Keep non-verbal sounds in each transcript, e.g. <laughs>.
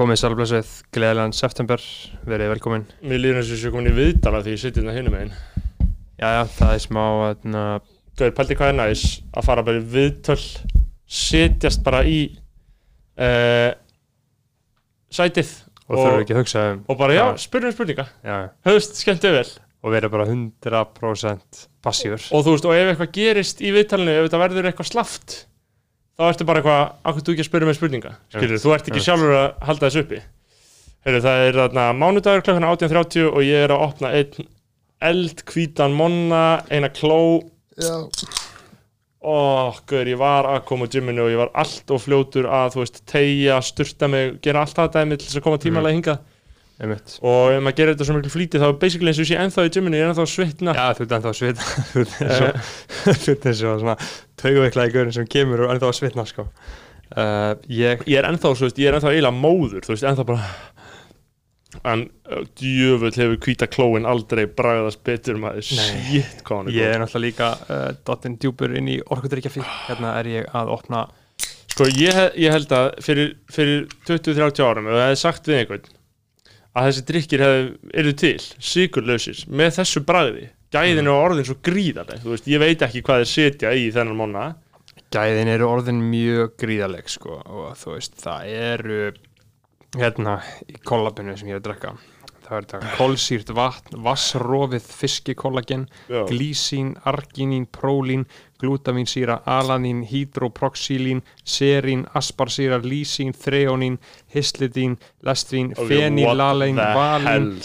Komið sælblössuð, gleðilegan september, verið velkomin. Mér líður eins og þessu komin í viðdala því ég sitja hérna hinum einn. Jæja, það er smá, þarna, Gauður, pælti hvað er næs að fara bara í viðtöl, setjast bara í uh, sætið og þurfum ekki að hugsa um, og bara já, spyrjum spurninga. já, Höfst, skemmtu vel. og verið bara 100% passífur. Og þú veist, og ef eitthvað gerist í viðtalinu, ef þetta verður eitthvað slaft, þá ertu bara eitthvað, akkur þú ekki að spyrja með spurninga. Skilur, þú ert ekki sjálfur að halda þessu uppi. Heyrðu, það er þarna mánudagur klokkan 18.30 og ég er að opna einn eldhvítan monna, eina kló Já. Ó, guður, ég var að koma á gymminu og ég var allt og fljótur að, þú veist, tegja, sturta mig, gera allt það dæmi til þess að koma tímalega hingað Einmitt. og ef maður gerir þetta svo miklu flítið þá er basically eins og ég sé ennþá í gymminu, ég er ennþá svitna. Já, þú ert ennþá að svitna, <laughs> þú ert eins og, þú ert eins og svona taugaveiklaði gaurin sem kemur og ennþá að svitna, sko. Uh, ég, ég er ennþá, veist, ég er ennþá eiginlega móður, þú veist, ennþá bara en uh, djöfull hefur hvíta klóin aldrei bragðast betur maður, shit er ég er náttúrulega líka uh, dottinn djúpur inn í orkudrykjafíl. Hérna er ég að opna, Sko, ég, ég held að fyrir, fyrir 20-30 árum, ef það hefði sagt við einhvern að þessi drikkir eru til, sigurlausir, með þessu bragði, gæðin er orðin svo gríðarleg, þú veist, ég veit ekki hvað þeir setja í þennan mánu gæðin eru orðin mjög gríðaleg, sko, og þú veist, það eru, hérna, í kollabinu sem ég er að drekka. Það er þetta kolsýrt vatn, vassrofið fiskikollagen, glísín, arginín, prólín, glútamínsýra, alanín, hydroproxílín, serín, asparsýra, lísín, þreonín, hislidín, what the valín,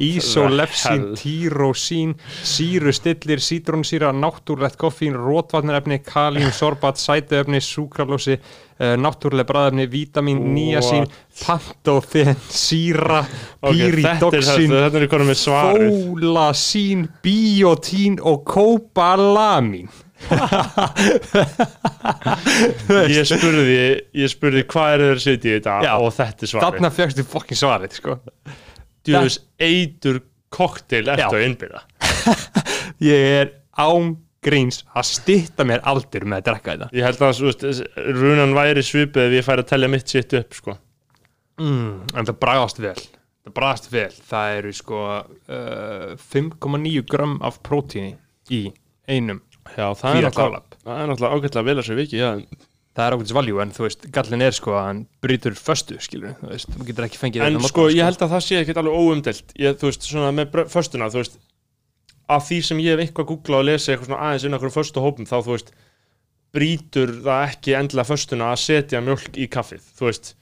the ísolefsín, hell? týrósín, sírustillir, sítrónsýra, náttúrlegt koffín, rótvarnarefni, kalíum, sorbat, sætuefni, súkralósi, uh, náttúrlega bræðefni, vítamin, níasín, pantofén, síra, Ok, þetta pýridoxín, þetta, þetta konum með svarið fólasín, biotín og kópalamin. <laughs> Ég spurði, ég spurði hvað er þeir setja í þetta Já. og þetta er svarið Þarna fjöxtu fokkin svarið, sko. Djúðus eitur kokteil Já. eftir að innbyrða <laughs> Ég er án gríns að stytta mér aldur með að drekka þetta. Ég held að veist, runan væri svipið ef ég færi að tellja mitt sitt upp sko. Mm, en það bragast vel. Það bragast vel, það eru sko uh, 5,9 grömm af prótíni í einum Já, það er náttúrulega er ágætlega vel að sér viki, já það er ákveðis valjú en þú veist, gallin er sko að hann brýtur föstu, skilur, þú veist, þú getur ekki fengið En þetta á sko, morgun, ég held að það sé ekkert alveg óumdelt ég, Þú veist, svona með föstuna Þú veist, að því sem ég hef eitthvað googlað og lesið eitthvað svona aðeins inn okkur föstu hópum þá, þú veist, brýtur það ekki endilega föstuna að setja mjölk í kaffið Þú veist,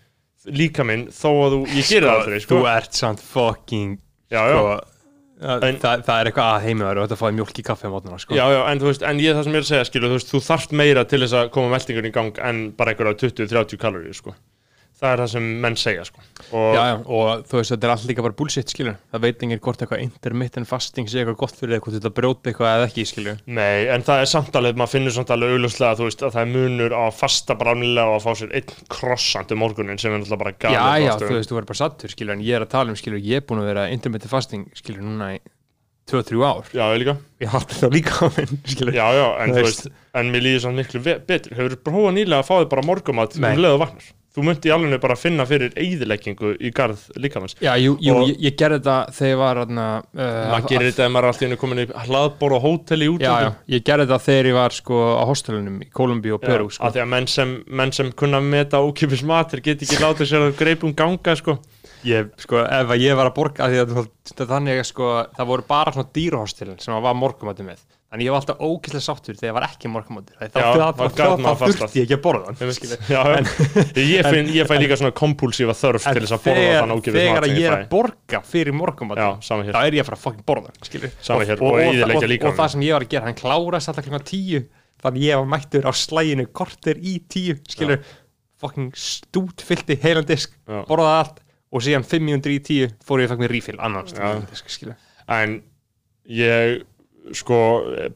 líka minn þó að þú, ég gerir það aldrei, sko. þú ert samt fucking Já, já, sko, En- það, það er eitthvað að heimiðar og þetta fáið mjólk í kaffi á mótnuna, sko. Já, en veist, en ég það sem ég er að segja, skilu Þú veist, þú þarft meira til þess að koma meldingur í gang en bara einhverja 20-30 kaloríu, sko Það er það sem menn segja, sko og, Já, já, og þú veist, þetta er allt líka bara bullshit, skilur Það veit enginn hvort eitthvað intermittent fasting sé eitthvað gott fyrir hvort þetta brjóti eitthvað eða ekki, skilur Nei, en það er samt alveg, maður finnur samt alveg augljóslega, þú veist, að það er munur á að fasta bránilega og að fá sér einn krossant um morgunin sem er náttúrulega bara galið. Já, já, þú veist, þú verður bara sattur, skilur, en ég er að tala um, skilur, ég er búin að vera intermittent fasting, skilur, núna í 2-3 ár. Já, ég líka. Ég haldi það líka á minn, skilur. Já, já, en Þú þú veist. en mér líður samt miklu betur. Hefur prófað nýlega að fá þig bara morgumat um leið og vagnar? Þú myndi í alveg bara finna fyrir eyðileggingu í garð líkamanns. Já, jú, jú Og- ég, ég gerði þetta þegar ég var, þarna, uh, Maður gerir þetta ef maður er alltaf inn komin í hlaðbor og hótel í Já, já, ég gerði þetta þegar ég var, sko, á hostelunum í Kolumbíu og Peru, sko. Að menn sem, menn sem kunna meta ókipis mat, þeir get ekki látið sér að greipum ganga, sko. Ég, sko, ef að ég var að borga, að þú- þannig að, sko, það voru bara svona dýrahostelin sem var morgumætti með. Þannig ég var alltaf ókýrslega sáttur þegar ég var ekki Það, þá þurfti ég ekki að borða hann. <laughs> Já, ég, ég fæ líka svona kompulsífa þörf til þess að borða þann ókipis þegar ég er að borga fyrir hér. þá er ég að fara að fucking borða og það sem ég var að gera, hann klárast alltaf klukkan tíu þannig ég var mættur á slæginu korter í tíu, skilur fucking stút fyllti heilan disk Já. borðaði allt og síðan 500 í tíu fór ég að mér refill skilur. en ég sko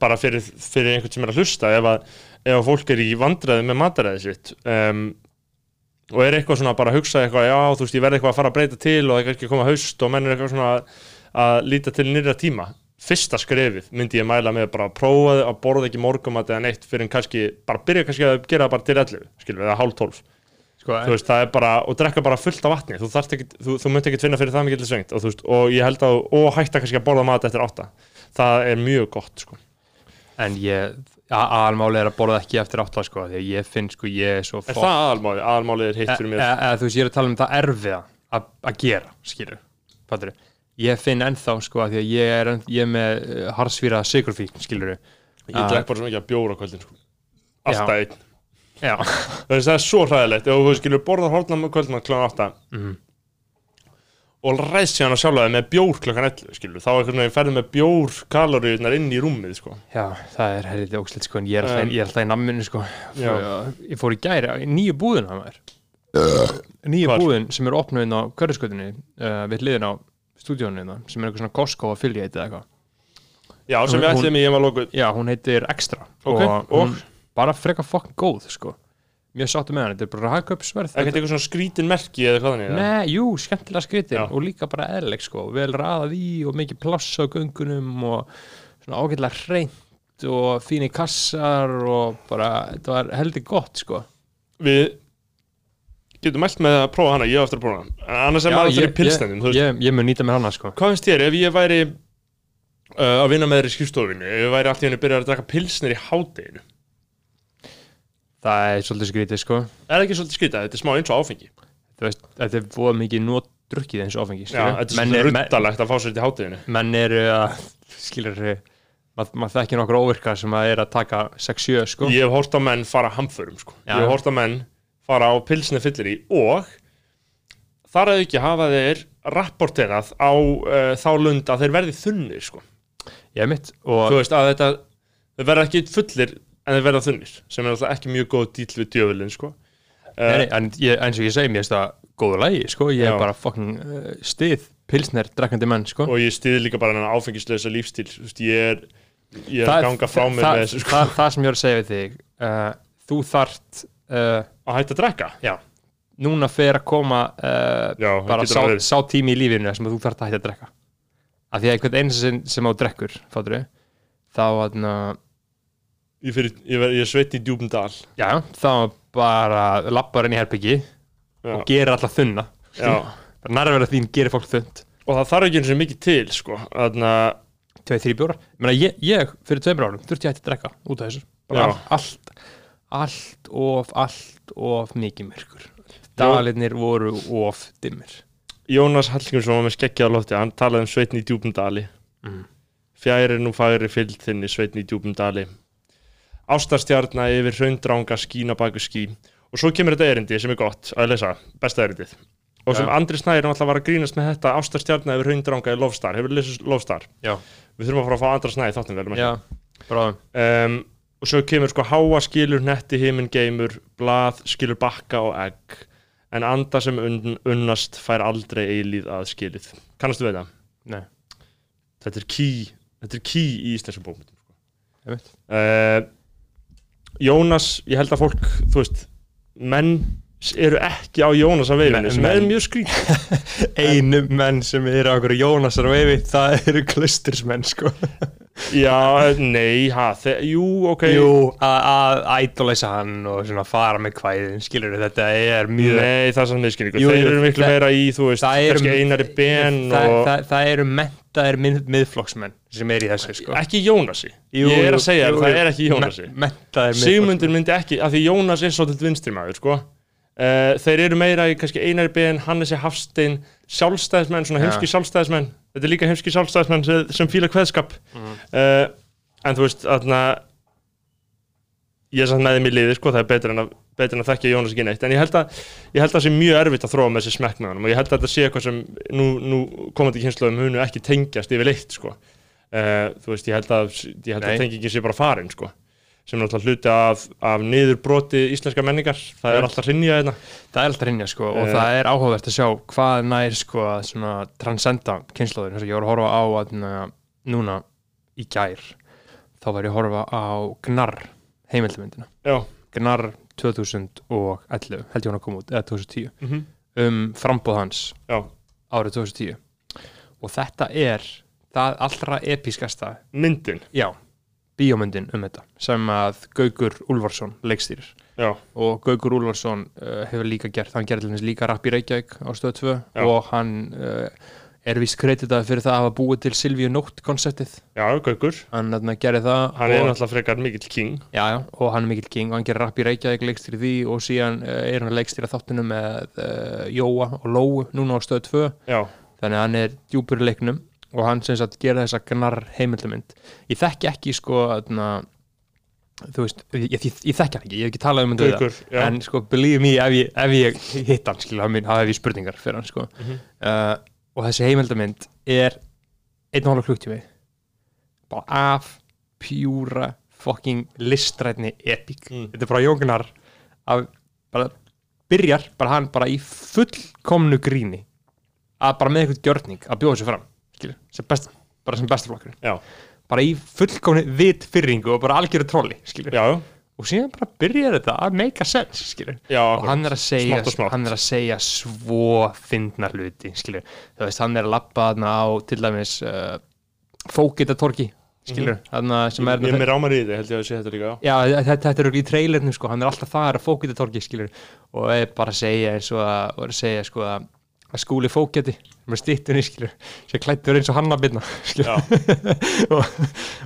bara fyrir, fyrir einhvern sem er að hlusta ef að, ef að fólk er í vandræði með mataræði sitt um, og er eitthvað svona bara að hugsa eitthvað já þú veist ég verði eitthvað að fara að breyta til og það er ekki að koma haust og menn er eitthvað svona að, að líta til nýra tíma. Fyrsta skrefið myndi ég mæla með bara að prófa að borða ekki morgumat eða neitt fyrir en kannski bara byrja kannski að gera það bara til 11 skilur við eða hálf 12 sko þú veist, það er bara, og drekka bara fullt af vatni. Þú, þú, þú myndi ekki finna fyrir það mikið og, veist, og ég held að, og hætta kannski að borða mat eftir átta, það er mjög gott sko. en ég aðalmáli er að borða ekki eftir átta sko, því að ég finn sko, ég er svo er það aðalmáli, aðalmáli er hitt fyrir mér e, e, þú veist, ég er að tala um það erfiða að að gera, skilur fattur ég finn ennþá sko að því að ég er, ég er með uh, harsvíra sigurfík, skilur ég Ah. drekk bara svo mikið að bjóra kvöldin sko. alltaf einn já, Það er- svo hræðilegt ef þú skilur borða hórna með kvöldin kl. 8 Mhm. Og ræðst síðan að sjálfa þig með bjór klokkan 11 skilur, þá er einhvern veginn ferði með bjór kaloríunar inn í rúmið sko. já, það er helviti ógslitt sko, en ég er alltaf, Um, ég er alltaf í namminu sko Já. ég fór í gæri, í nýju búðina maður nýju Hvar? búðin sem er opnuð inn á hverjaskötunni uh, við hliðin á stúdíónu hérna, sem er eitthvað svona Costco affiliate eða eitthvað já, sem við Hún- ætlum í ég var lókuð Já, hún heitir Extra Ok, og, hún bara frekar fokkin góð sko. Mjög sáttu með hann, þetta er bara hagköpsverð ekkert eitthvað svona skrítin merki eða hvað þannig? Nei, jú, skemmtilega skritin Já. og líka bara eðleg sko, vel raðað í og mikið pláss á göngunum og svona ágætlega hreint og fínir kassar og bara, þetta var heldur gott sko við getum mælt með að prófa hana, ég á eftir að prófa hana En annars er maður alltaf í þú veist. ég, ég mun nýta mér hana sko hvað finnst þér ef ég væri uh, að vinna með þér í skrifstofinu ef ég væri alltaf henni byrjað að drekka pilsnir í hádeginu Það er svolítið skrítið sko er það ekki svolítið skrítið, þetta er smá eins og áfengi Þú veist, þetta er búið mikið nótdrukkið eins og áfengi já, skilurðu. þetta er svolítið er, ruddalegt að fá sér í hádeginu menn eru að skilur maður mað þekkir nokkur óvirka sem að er að taka 6-7 sko ég hef hórt á menn fara hamförum sko. Já. ég hef hórt á menn fara á pilsni fyllir í og þar að ekki hafa þeir rapporterað á uh, þá lund að þeir verði þunnir sko. ég er mitt og þú veist að þetta þeir verða ekki fullir en þeir verða þunnir sem er alltaf ekki mjög góð dýl við djöfulinn sko. uh, en ég, eins og ég segi, mér finnst það góðu lægi, sko, ég Já. er bara fucking uh, stið, pilsner, drekkandi menn, sko og ég stiði líka bara hennan áfengislösa lífstíl þú veist, ég er ég er að ganga frá mér það, með þessu sko. það, það sem ég er að segja við þig uh, þú þart að hætta að drekka já, núna fer að koma já, það bara sá, sá tími í lífinu sem að þú þart að hætta að drekka af því að einhvern eins sem, á drekkur, þá, aðna, ég, fyrir, ég, ver, ég sveitt í djúpum dal. Já, þá bara lappar inn í herbyggi og gerir alltaf þunna. Bara <laughs> nærverða þín gerir fólk þund og það þarf ekki eins og mikið til sko. þannig að tveið, þrý bjórar ég, meina, ég, ég fyrir tveimur árum þurfti ég hætti að drekka út af þessu. Allt, allt of allt of mikið myrkur. Dalinnir voru of dimmir. Jónas Hallgrímsson var með skeggja á lofti. Hann talaði um sveitni í djúpum dali. Mm. fjæri nú færi fylgd þinni sveitni í djúpum dali ástarstjarna yfir hraundranga skína baku skí og svo kemur þetta erindi sem er gott að lesa, besta erindið. Og sem Já. Andri Snæri náttúrulega var að grínast með þetta ástarstjarna yfir hraundranga í Lofstar hefur lesið Lofstar já, við þurfum að fara að fá Andra Snæri þáttum vel já, um, og svo kemur sko háa skilur netti himinn geimur blað skilur bakka og egg. En anda sem unn, unnast fær aldrei eilíð að skilið. Kannastu það? Nei. þetta er key þetta er key í íslenskum bókmyndum sko. Uh, Jónas ég held að fólk, þú veist menn eru ekki á Jónas að veifinu Men- sem er menn- mjög skrítið <laughs> einu menn sem eru á okkur Jónasar veifi það eru klustursmenn sko. <laughs> Já, nei, ha, jú, ok. Jú, að- ædólæsa hann og svona fara með kvæðin skilur þetta er mjög Nei, það er sann miskynningu. Jú, Þeir eru miklu meira í, þú veist, eru- kannski einari ben og... það, það eru mentaðir mið, miðflokksmenn sem er í þessu sko Ekki Jónasi. Jú, ég er að segja jú, það jú. er ekki Jónasi. Me- Sigmundur myndi ekki, af því Jónas er svolítið vinstrimaður, sko. Uh, þeir eru meira í kannski einari ben, Hannesi Hafstein, sjálfstæðismenn, svona heimski sjálfstæðismenn. Þetta er líka heimski sjálfstæðismenn sem, sem fíla kveðskap. Mhm. Uh, en þú veist, þarna, ég er með þeim í liði, sko, það er betur en að, betur en að þekkja Jónas ekki neitt. En ég held að, ég held að það sé mjög erfitt að þróa með þessi smekk með honum og ég held að þetta sé eitthvað sem nú, nú komandi kynsluðum munu ekki tengjast yfir leitt, sko. Uh, þú veist, ég held að, að tengingin sé bara farin, sko sem er alltaf hluti af, af niðurbroti íslenska menningar, það er Nei. alltaf hrinja þetta það er alltaf rinja sko og Eh. það er áhugavert að sjá hvað nær sko að transcenda og ég var að horfa á að núna í gær þá var ég að horfa á Gnarr heimildamindina Já, Gnarr 2011 held ég hún að koma út, eða 2010 mm um frambóð hans já, árið 2010 og þetta er það allra episkasta myndin. Já, bíómyndin um þetta sem að Gaugur Úlfarsson leikstýrir. Já, og Gaukur Úlfarsson uh, hefur líka gert, hann gerði líka rapp í Reykjavík á stöð 2 Já. og hann uh, er vist kreditað fyrir það að hafa búið til Silvíu Nótt konceptið, já, Gaukur. Hann það er náttúrulega frekar mikill king. Já, já, og hann er mikill king og hann gerir rapp í Reykjavík leikstýri því og síðan uh, er hann að leikstýra þáttinu með uh, Jóa og Lóu núna á stöð 2 já, þannig að hann er djúpur í leiknum og hann sem sagt gera þessa gnar heimildamind ég þekki ekki sko þarna, þú veist, ég, ég, ég þekki hann ekki ég hef ekki talað um Gaukur já, en sko, believe me, ef ég, ef ég hitt hann, skilja, þá hef ég spurningar fyrir hann, sko. Mhm. uh, og þessi heimildamind er einn og hálf klukktími bara af pjúra fucking listrætni epík Mm. þetta er bara Jóngnar að bara byrjar, bara hann bara í fullkomnu gríni. Að bara með eitthvað gjörning að bjóða sér fram skilja, sem best, bara sem bestaflokkur bara í fullkomnu vit fyrringu og bara algjöru trolli, skilja já, og síðan bara byrjar þetta að make a sense skilur. já og hann er að segja Smátt og smátt. hann er að segja svo fyndna hluti skilur. þú veist, hann er að lappa þarna á til dæmis uh, fókitatorki skilur, þarna sem er Mhm. ég er með rámar í þetta, held ég að sé þetta líka Já, þetta, þetta er örugglega í trailernum sko, hann er alltaf það að fókitatorki skilur og er bara að segja eins og að, og er að segja sko að, að skúli fókjati með stittunni skilur. Sem klættur eins og hannabinna <laughs> og,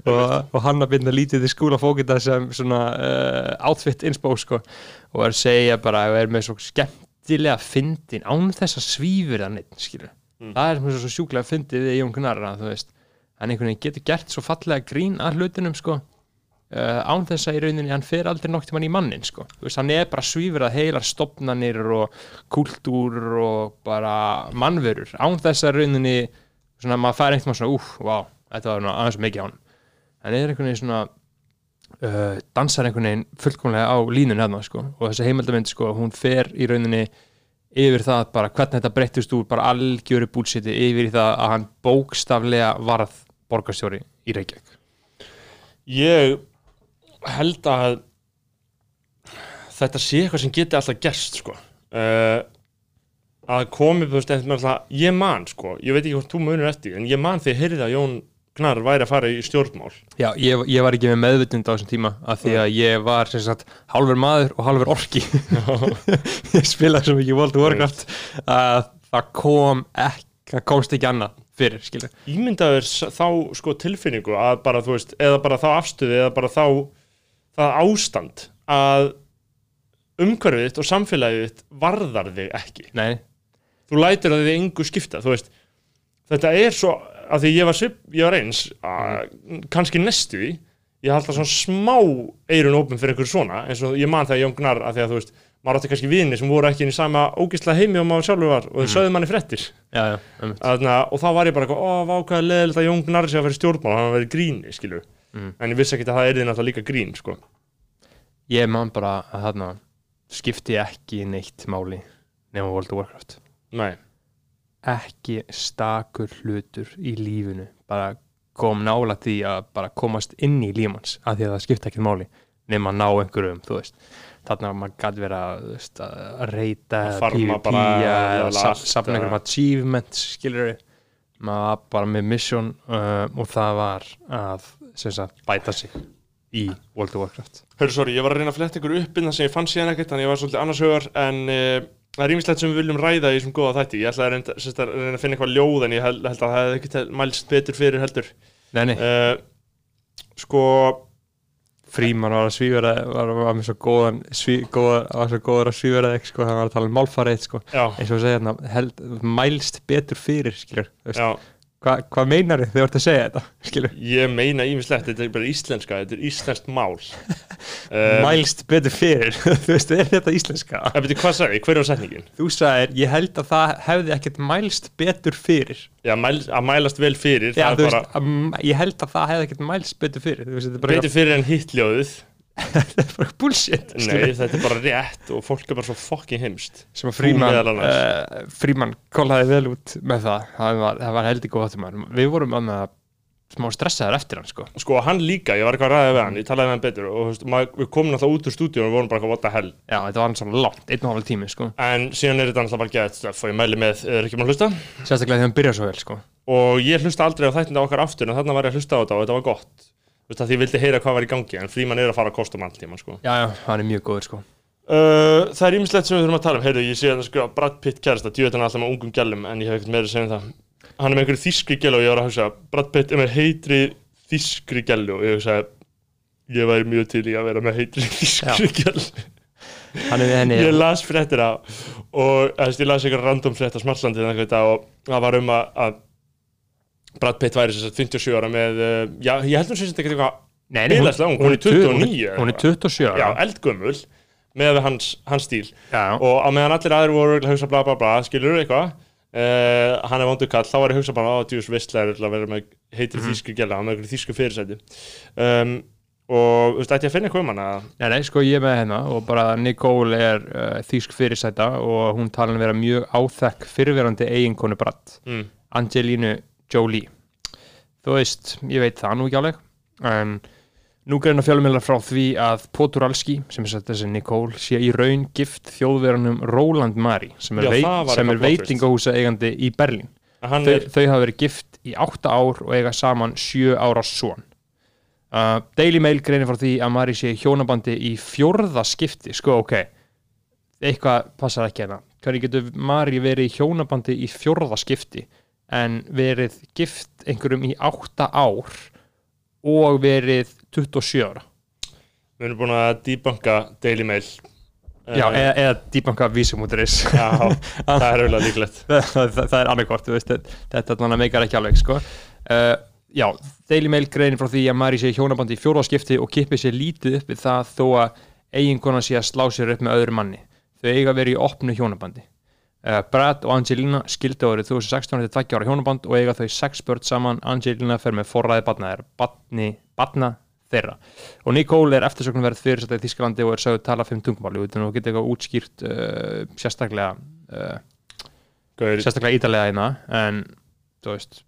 og, og hannabinna lítið til skúla fókita sem svona uh, outfit inspo sko. Og er segja bara að er með svo skemmtilega fyndin án þess að svífur það neitt skilur. Mm. það er sem svo sjúklega fyndið í Jón Gnarra þú veist hann einhvern veginn getur gert svo fallega grín að hlutunum sko uh, án þess að í rauninni hann fer aldrei nokk til mann í mannin sko. Þú veist hann er bara svífur að heilar stopnanir og kultúr og bara mannverur. Án þess að rauninni svona maður fær einhvern veginn svona úf, vá, þetta var aðeins mikið á hann hann er einhvern veginn svona uh, dansar einhvern veginn fullkomlega á línun hérna sko. Og þessi heimildamind sko hún fer í rauninni yfir það bara hvernig þetta breyttist úr bara algjöru búlsiti yfir það að hann bókstaflega varð borgarstjóri í Reykjavík. Ég held að þetta sé eitthvað sem geti alltaf gerst sko. Uh, að komi þú veist, eftir með alltaf ég man sko, ég veit ekki hvort þú munur eftir en ég man þegar ég heyrði að Jón Gnar væri að fara í stjórnmál. Já, ég, ég var ekki með meðvitund á þessum tíma af því að ég var sem sagt hálfur maður og hálfur orki. <laughs> Ég spilaði svo mikið World of Warcraft að það kom ekki, það komst ekki annað fyrir, skilur ímyndaður þá sko tilfinningu að bara þú veist, eða bara þá afstöði eða bara þá það ástand að umhverfið þitt og samfélagið þitt varðar þig ekki. Nei, þú lætir að þið engu skipta veist, þetta er svo að því ég var, svip, ég var eins að, kannski næstu því ég held að svona smá eirun opin fyrir einhver svona, eins og ég man þegar Jón Gnar að því að þú veist, maður átti kannski vini sem voru ekki inn í sama ógislega heimi og maður sjálfur var og þau sögðu manni fréttir. Já, já, Þarna, og þá var ég bara, ó, vákaði leðilegt að Jón Gnar sé að vera í stjórnmál, hann var verið gríni, skilju Mm. en ég vissi ekki að það er því náttúrulega líka grín, sko. Ég man bara að þarna skipti ekki neitt máli nema World of Warcraft. Nei, ekki stakur hlutur í lífinu. Bara kom nála því að bara komast inn í lífmanns af því að það skipta ekki máli nema að ná einhverjum, þú veist. Þarna maður gæti vera þú veist, að reyta Að PvP eða safna einhverjum achievements skilur maður var bara með mission uh, og það var að sem sagt, bæta sig í World of Warcraft. Hörru, sorry, ég var að reyna að fletta ykkur upp innan sem ég fann síðan ekkert, þannig ég var svolítið annars hugar en uh, það er ímislegt sem við viljum ræða í þessum góða þætti, ég ætla að reyna, sérst, að reyna að finna eitthvað ljóð en ég held, held að það hefði ekki mælst betur fyrir heldur. Nei, nei, uh, Sko, Fríman var að svífara var, var með svo góðan sví, góða, var svo góður að svífara ekki sko, hann var að tala um málfarið sko. Já, eins og að segja hérna, held, mælst betur fyrir skilur, þú veist, já Hva, hvað meinar þið þegar þú ert að segja þetta <laughs> skilur, Ég meina ímislegt, þetta er bara íslenska, þetta er íslenskt mál. Um, <laughs> mælst betur fyrir <laughs> þú veist, er þetta íslenska? Það betur hvað sagði, hver er setningin? þú sagðir, ég held að það hefði ekkert mælst betur fyrir. Já, mæl, að mælast vel fyrir, Já, það er bara veist, að, ég held að það hefði ekkert mælst betur fyrir veist, betur fyrir en hittljóðið <laughs> þetta er bara bullshit Nei, þetta er bara rétt og fólk er bara svo fucking heimst sem að Fríman uh, Fríman kólaði vel út með það. Það var, það var heldur góð áttum við vorum að smá stressaðar eftir hann sko. Sko, hann líka, ég var eitthvað að ræða við hann, ég talaði við hann betur og veist, maður, við komum alltaf út úr stúdíu og við vorum bara eitthvað what the hell? Já, þetta var hann svona langt, einn og hálf tími sko. En síðan er þetta alltaf bara gett stöf og ég mæli með, er ekki maður að hlusta. Sérstaklega þegar hann byrjar svo vel sko. Og ég hlusta aldrei á þættinda okkar aftur en þarna var ég að hlusta á þetta og þetta var gott Þú veist að því vildi heyra hvað var í gangi en fríman er að fara að kosta um allt tíma sko. já, já, hann er mjög góður sko. Uh, það er ýmislegt sem við þurfum að tala um. Heyrðu, ég sé að það sko Brad Pitt kærasta djúið alltaf með ungum gælum en ég hef ekkert meira að segja um það. Hann er með einhverju þýskri gælu og ég var að hugsa Brad Pitt er með heitri þýskri gælu og ég hugsa ég væri mjög til í að vera með heitri <laughs> þýskri gælu. Hann er við henni ég las fréttir á og Brad Pitt væri sem sagt 57 ára með uh, já, ég heldur sem sagt ekki eitthvað Nei, nei, hún, hún, hún er er 29 29 hún, hún er 27 ára. Já, eldgömmul með hans, hans stíl. Já. og á meðan allir aðrir voru að hugsa bla bla bla, skilur eitthvað uh, hann er vondur kall, þá var ég að hugsa bara á djús vistlega að vera með heitir Mhm. þýsku gæla, hann með einhverju þýsku fyrirsæti. Um, og þú veist, ætti ég að finna eitthvað um hana? Nei, nei, sko ég er með hérna og bara Nicole er uh, þýsk fyrirsæta og hún tala um Jolie þú veist, ég veit það nú ekki áleg en nú greina fjölumillar frá því að Poturalski sem er þessi Nicole sé í raun gift þjóðverðanum Roland Mari sem er, veit, er veitingahúsa eigandi í Berlín. Hann þau, er, þau hafa verið gift í átta ár og eiga saman sjö ára son. Uh, Daily Mail greinir frá því að Mari sé hjónabandi í fjórða skipti. Sko ok eitthvað passar ekki hérna. Hvernig getur Mari verið í hjónabandi í fjórða skipti en verið gift einhverjum í átta ár og verið 27 ára við erum búin að debunka Daily Mail já, Eh, eða, eða dýbanka vísumúturis já, <laughs> það er auðvitað líklegt það, það, það er annarkort, þetta, meikar ekki alveg, sko. Uh, já, Daily Mail greinir frá því að sé í hjónabandi í fjórðaskipti og kippið sér lítið upp við það þó að eiginkona sé að slá sér upp með öðru manni. Þau eiga verið í opnu hjónabandi. Uh, Brad og Angelina skildi árið 2016 til 20 ára hjónaband og eiga þau sex börn saman. Angelina fer með forræði batna, þeirra. Og Nicole er eftirsöknum verið fyrir í Þísklandi og er sögðu tala fimm tungumáli og getur eitthvað útskýrt uh, sérstaklega uh, sérstaklega ítalega hérna en þú veist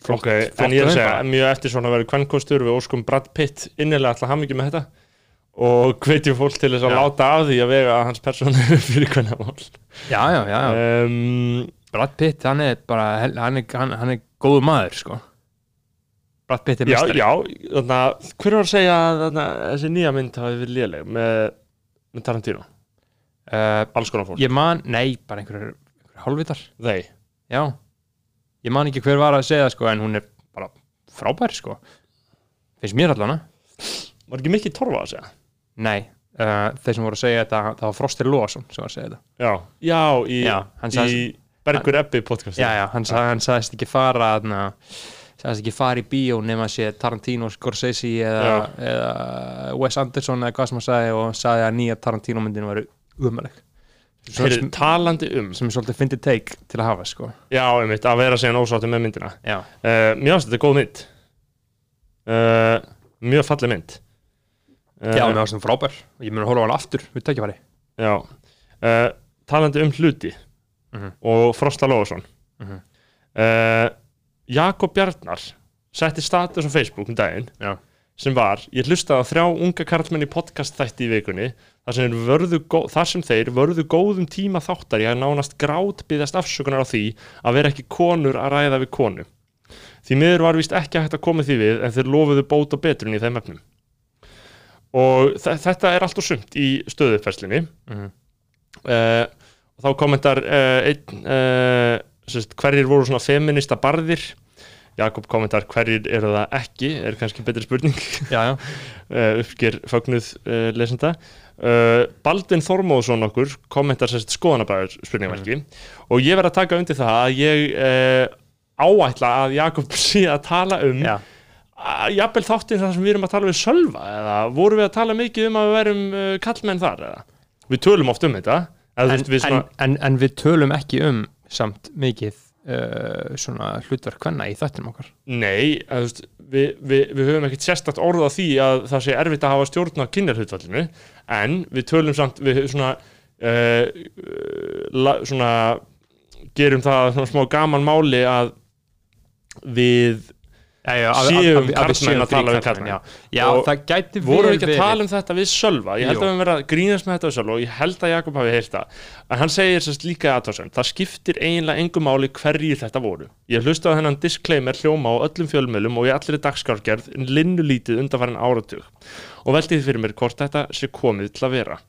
flott, ok, flott en ég er að segja, mjög eftir svona að vera kvennkostur við óskum Brad Pitt innilega alltaf hamingi með þetta og hvetjum fólk til þess að Já. láta af því að vega að hans persónu <laughs> fyrir hvernamál já, já, já, já. um, Brad Pitt, hann er bara hann er, hann, hann er góðu maður sko. Brad Pitt er Já, mestari já, þannig að hver var að segja að þessi nýja mynd hafi verið léleg með, með Tarantino, uh, alls konar fólk. ég man, nei, bara einhverjur einhver hálfvitar, Þeir, já. Ég man ekki hver var að segja það sko en hún er bara frábær sko. Finnst mér allan var ekki mikið torfa að segja nei, uh, þeir sem voru að segja þetta það var Frostir Lóasson sem var að segja þetta. Já, já, í, Já, hann í sagði- Bergur Ebbi podcast já, já, hann, sag, hann sagðist ekki fara þarna, sagðist ekki fara í bíó nema að sé Tarantino, Scorsese eða, eða Wes Anderson eða hvað sem hann sagði og sagði að nýja Tarantino myndinu var umuleg Heyrðu, sem, talandi um sem er svolítið fyndið take til að hafa sko. Já, einmitt, að vera síðan ósáttu með myndina. Já, uh, Mér finnst þetta góð mynd. Uh, Mjög falleg mynd. uh, já, mér var sem frábær ég mun að hóla á hann aftur við tækja Já uh, Talandi um hluti Mhm. og Frosta Lóðarsson Mhm. uh, Jakob Bjarnar setti status á Facebook um daginn Já. sem var, ég hlustaði á þrjá unga karlmenn í podcast þætti í vikunni þar sem, þar sem þeir vörðu góðum tíma þáttar ég hef nánast grát byggðast afsökunar á því að vera ekki konur að ræða við konu því miður var vist ekki hægt að koma því við en þeir lofuðu bót og betrun í þeim efnum og þe- þetta er allt og sumt í stöðuferslinni Mhm. uh, og þá kommentar uh, einn uh, sérst, hverjir voru svona feminista barðir? Jakob kommentar hverjir eru það ekki er kannski betri spurning. Já, já, <laughs> uppsker fögnuð uh, lesenda. Uh, Baldvin Þormóðsson okkur kommentar sérst skoðanabæður spurningmarki og ég verð að taka undir það að ég áætla að Jakob <laughs> sé að tala um já. Að jafnvel þáttinn þar sem við erum að tala við Sölva eða vorum við að tala mikið um að við verum uh, kallmenn þar eða? Við tölum oft um þetta En, veist, við svona, en, en, en við tölum ekki um samt mikið uh, svona hlutverk hvenna í þættinum okkar. Nei þú veist, við, við, við höfum ekkert sérstakt orð á því að það sé erfitt að hafa stjórn á kynjarhutfallinu en við tölum samt við svona uh, la, svona gerum það svona smá gaman máli að við við karlmenn að tala við karlmenn. Og við ekki að verið. tala um þetta við Sölva? Ég held að við verðum að grínast með þetta við Sölva og ég held að Jakob hafi heyrt það. En hann segir sérst líka aðtáðsend það skiptir eiginlega engum máli hverjir þetta voru. Ég hlusta á þennan disclaimer hljóma á öllum fjölmjölum og í allri dagskargerð linnu lítið undanfærin áratug og velti því fyrir mér hvort þetta sé komið til að vera.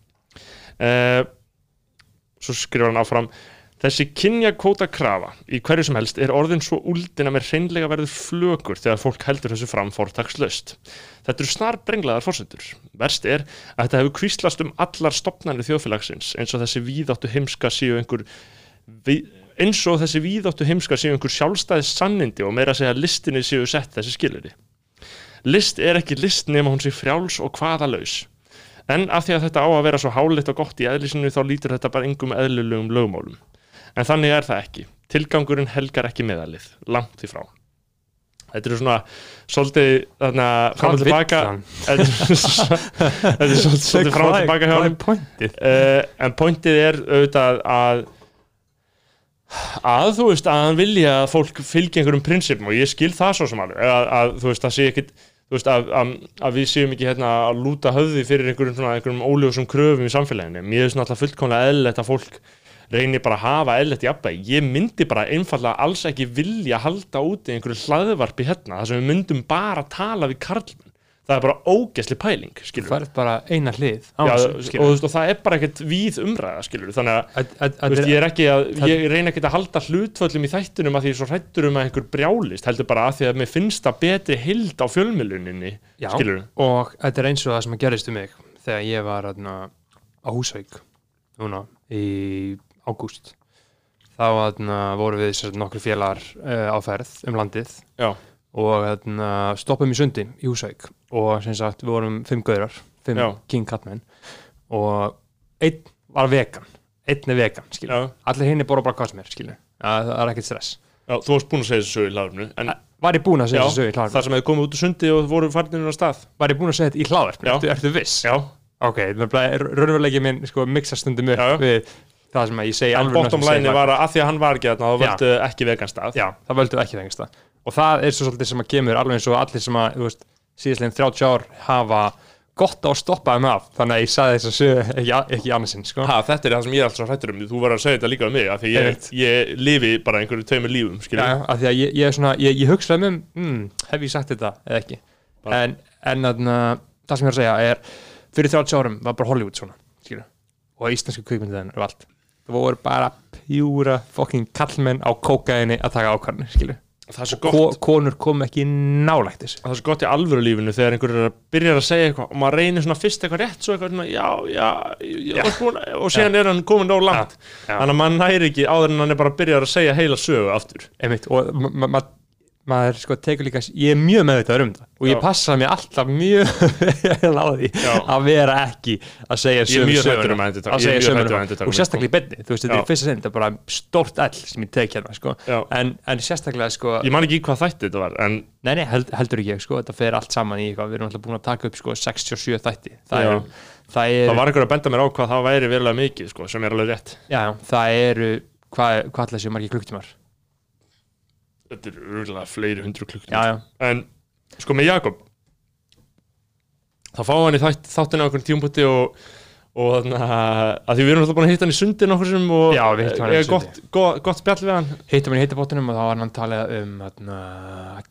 Uh, svo skrifar hann áfram þessi kynjakóta krafa í hverju sem helst er orðin svo úldin að mér hreinlega verður flögur þegar fólk heldur þessu fram fórtakslaust þetta eru snar brenglaðar fórsendur verst er að þetta hefur kvíslast um allar stopnarnir þjóðfélagsins eins og þessi víðáttu heimska séu einhver eins og þessi víðáttu heimska séu einhver sjálfstæðis sannindi og meira að segja að listinni séu sett þessi skiliri list er ekki list nema hún sé frjáls og hvaðalaus en af því að þetta á að vera svo hálitt og gott í eðlisinu þá lítur þetta bara engum eðlulegum lögmálum en þannig er það ekki. Tilgangurinn helgar ekki meðalið langt í frá. Þetta eru svona svolítið þarna fram og tilbaka þetta er svo- þetta er svolítið, fram og tilbaka hjá hann uh, en pointið er auðvitað að að þú veist að hann vilja að fólk fylgi einhverjum prinsipum og ég skil það svo sem alveg. Að, að þú veist að sé ekkit þú veist að, að, að við séum ekki hérna að lúta höfði fyrir einhverjum svona einhverjum óljósum kröfum í samfélaginu. Mér er svona alltaf fullkomlega eðlilegt að fólk reynir bara að hafa eðlilegt jafnvægi. Ég myndi bara einfallega alls ekki vilja halda úti einhverju hlaðvarpi hérna þar sem við myndum bara tala við karlmenn. Það er bara ógesli pæling skilur Það er bara eina hlið á Já, og, veist, og það er bara ekkert víð umræða skilur þannig að Að- að- að- veist, ég að ég reyna ekki að halda hlutföllum í þættunum að því ég er svo hrættur um að einhver brjálist heldur bara að því að mér finnst það betri hild á fjölmiluninni og þetta er eins og það sem að gerist um mig þegar ég var á Húsavík núna í ágúst þá hérna, voru við sér, nokkru félagar uh, á ferð um landið Já. og hérna, stoppum í sundi í Húsavík og sem sagt við vorum fimm gaurar, fimm Já. king katmenn og einn var vegan einn er vegan, allir hinn er bara bara hvað sem er, skilur það, er ekkert stress Já, þú varst búin að segja þessu sögu í hlaðarpinu en var ég búin að segja þessu sögu í hlaðvarpinu? það sem hefði komið út úr sundi og voru farinir á stað var ég búin að segja þetta í? Já. ertu, ertu viss? Já, Ok, raunverulegi minn sko mixa stundum upp við það sem ég segi segi line bara- var að að því að hann var ekki þarna þá völdu ekki vegan stað. Já, það völdu ekki þengist það og það er svo svolítið sem að kemur alveg eins og allir sem að, þú veist, síðastlegin 30 ár hafa gott á að stoppa þeim af. Þannig að ég saði þess að sögu ekki, ekki annarsinn, sko. Þetta er það sem ég er alltaf hrættur um. Þú var að segja þetta líka um mig af því ég, ég lifi bara einhverju tveimur lífum já, af því að ég, ég er svona, ég, ég hugsaði um mm, hef ég sagt þetta eða ekki? Bara- en, en þarna, það sem ég er að segja er fyrir 30 árum var bara Hollywood svona skilur, og íslensku kvikmyndiðin og allt það voru bara pjúra fucking kallmenn á kókaini að taka er svo gott. Ko, konur kom ekki nálægt þessu. Það er svo gott í alvöru lífinu þegar einhver er að segja eitthvað og maður reynir svona fyrst eitthvað rétt svo eitthvað svona, já, já, já, og síðan er hann komin nóg langt. Þannig að maður næri ekki áður en hann er bara að byrja að segja heila sögu aftur. Einmitt, og ma- ma- ma- maður sko tekur líka, ég er mjög meðvitaður um það og ég passa mér alltaf mjög vel á því Já. að vera ekki að segja Ég sömu mjög söguna. hræddur um að að um að og sérstaklega í beinni, þú veist, þetta er fyrsta sinn þetta er bara stórt ell sem ég tek hérna sko. En, en sérstaklega sko ég man ekki hvað þætti þetta var en nei, nei, held, heldur ekki ég, sko, þetta fer allt saman í eitthvað, við erum alltaf búin að taka upp sko 67 þætti það Já. er, það er, það var einhver að benda mér á hvað það væri verulega mikið sko, sem er alveg rétt já, það eru hvað, hvað ætla þessi margir klukktímar þetta er örgulega fleiri hundru já, en sko með Jakob þá fá hann í þátt, þáttina á einhvern tímpúti og og þannig að því við erum alltaf búin að hitta hann í sundin okkur sem og Já, sundi. gott, gott, gott spjall við hann hittum hann í hittabóttunum og þá var hann talað um hérna,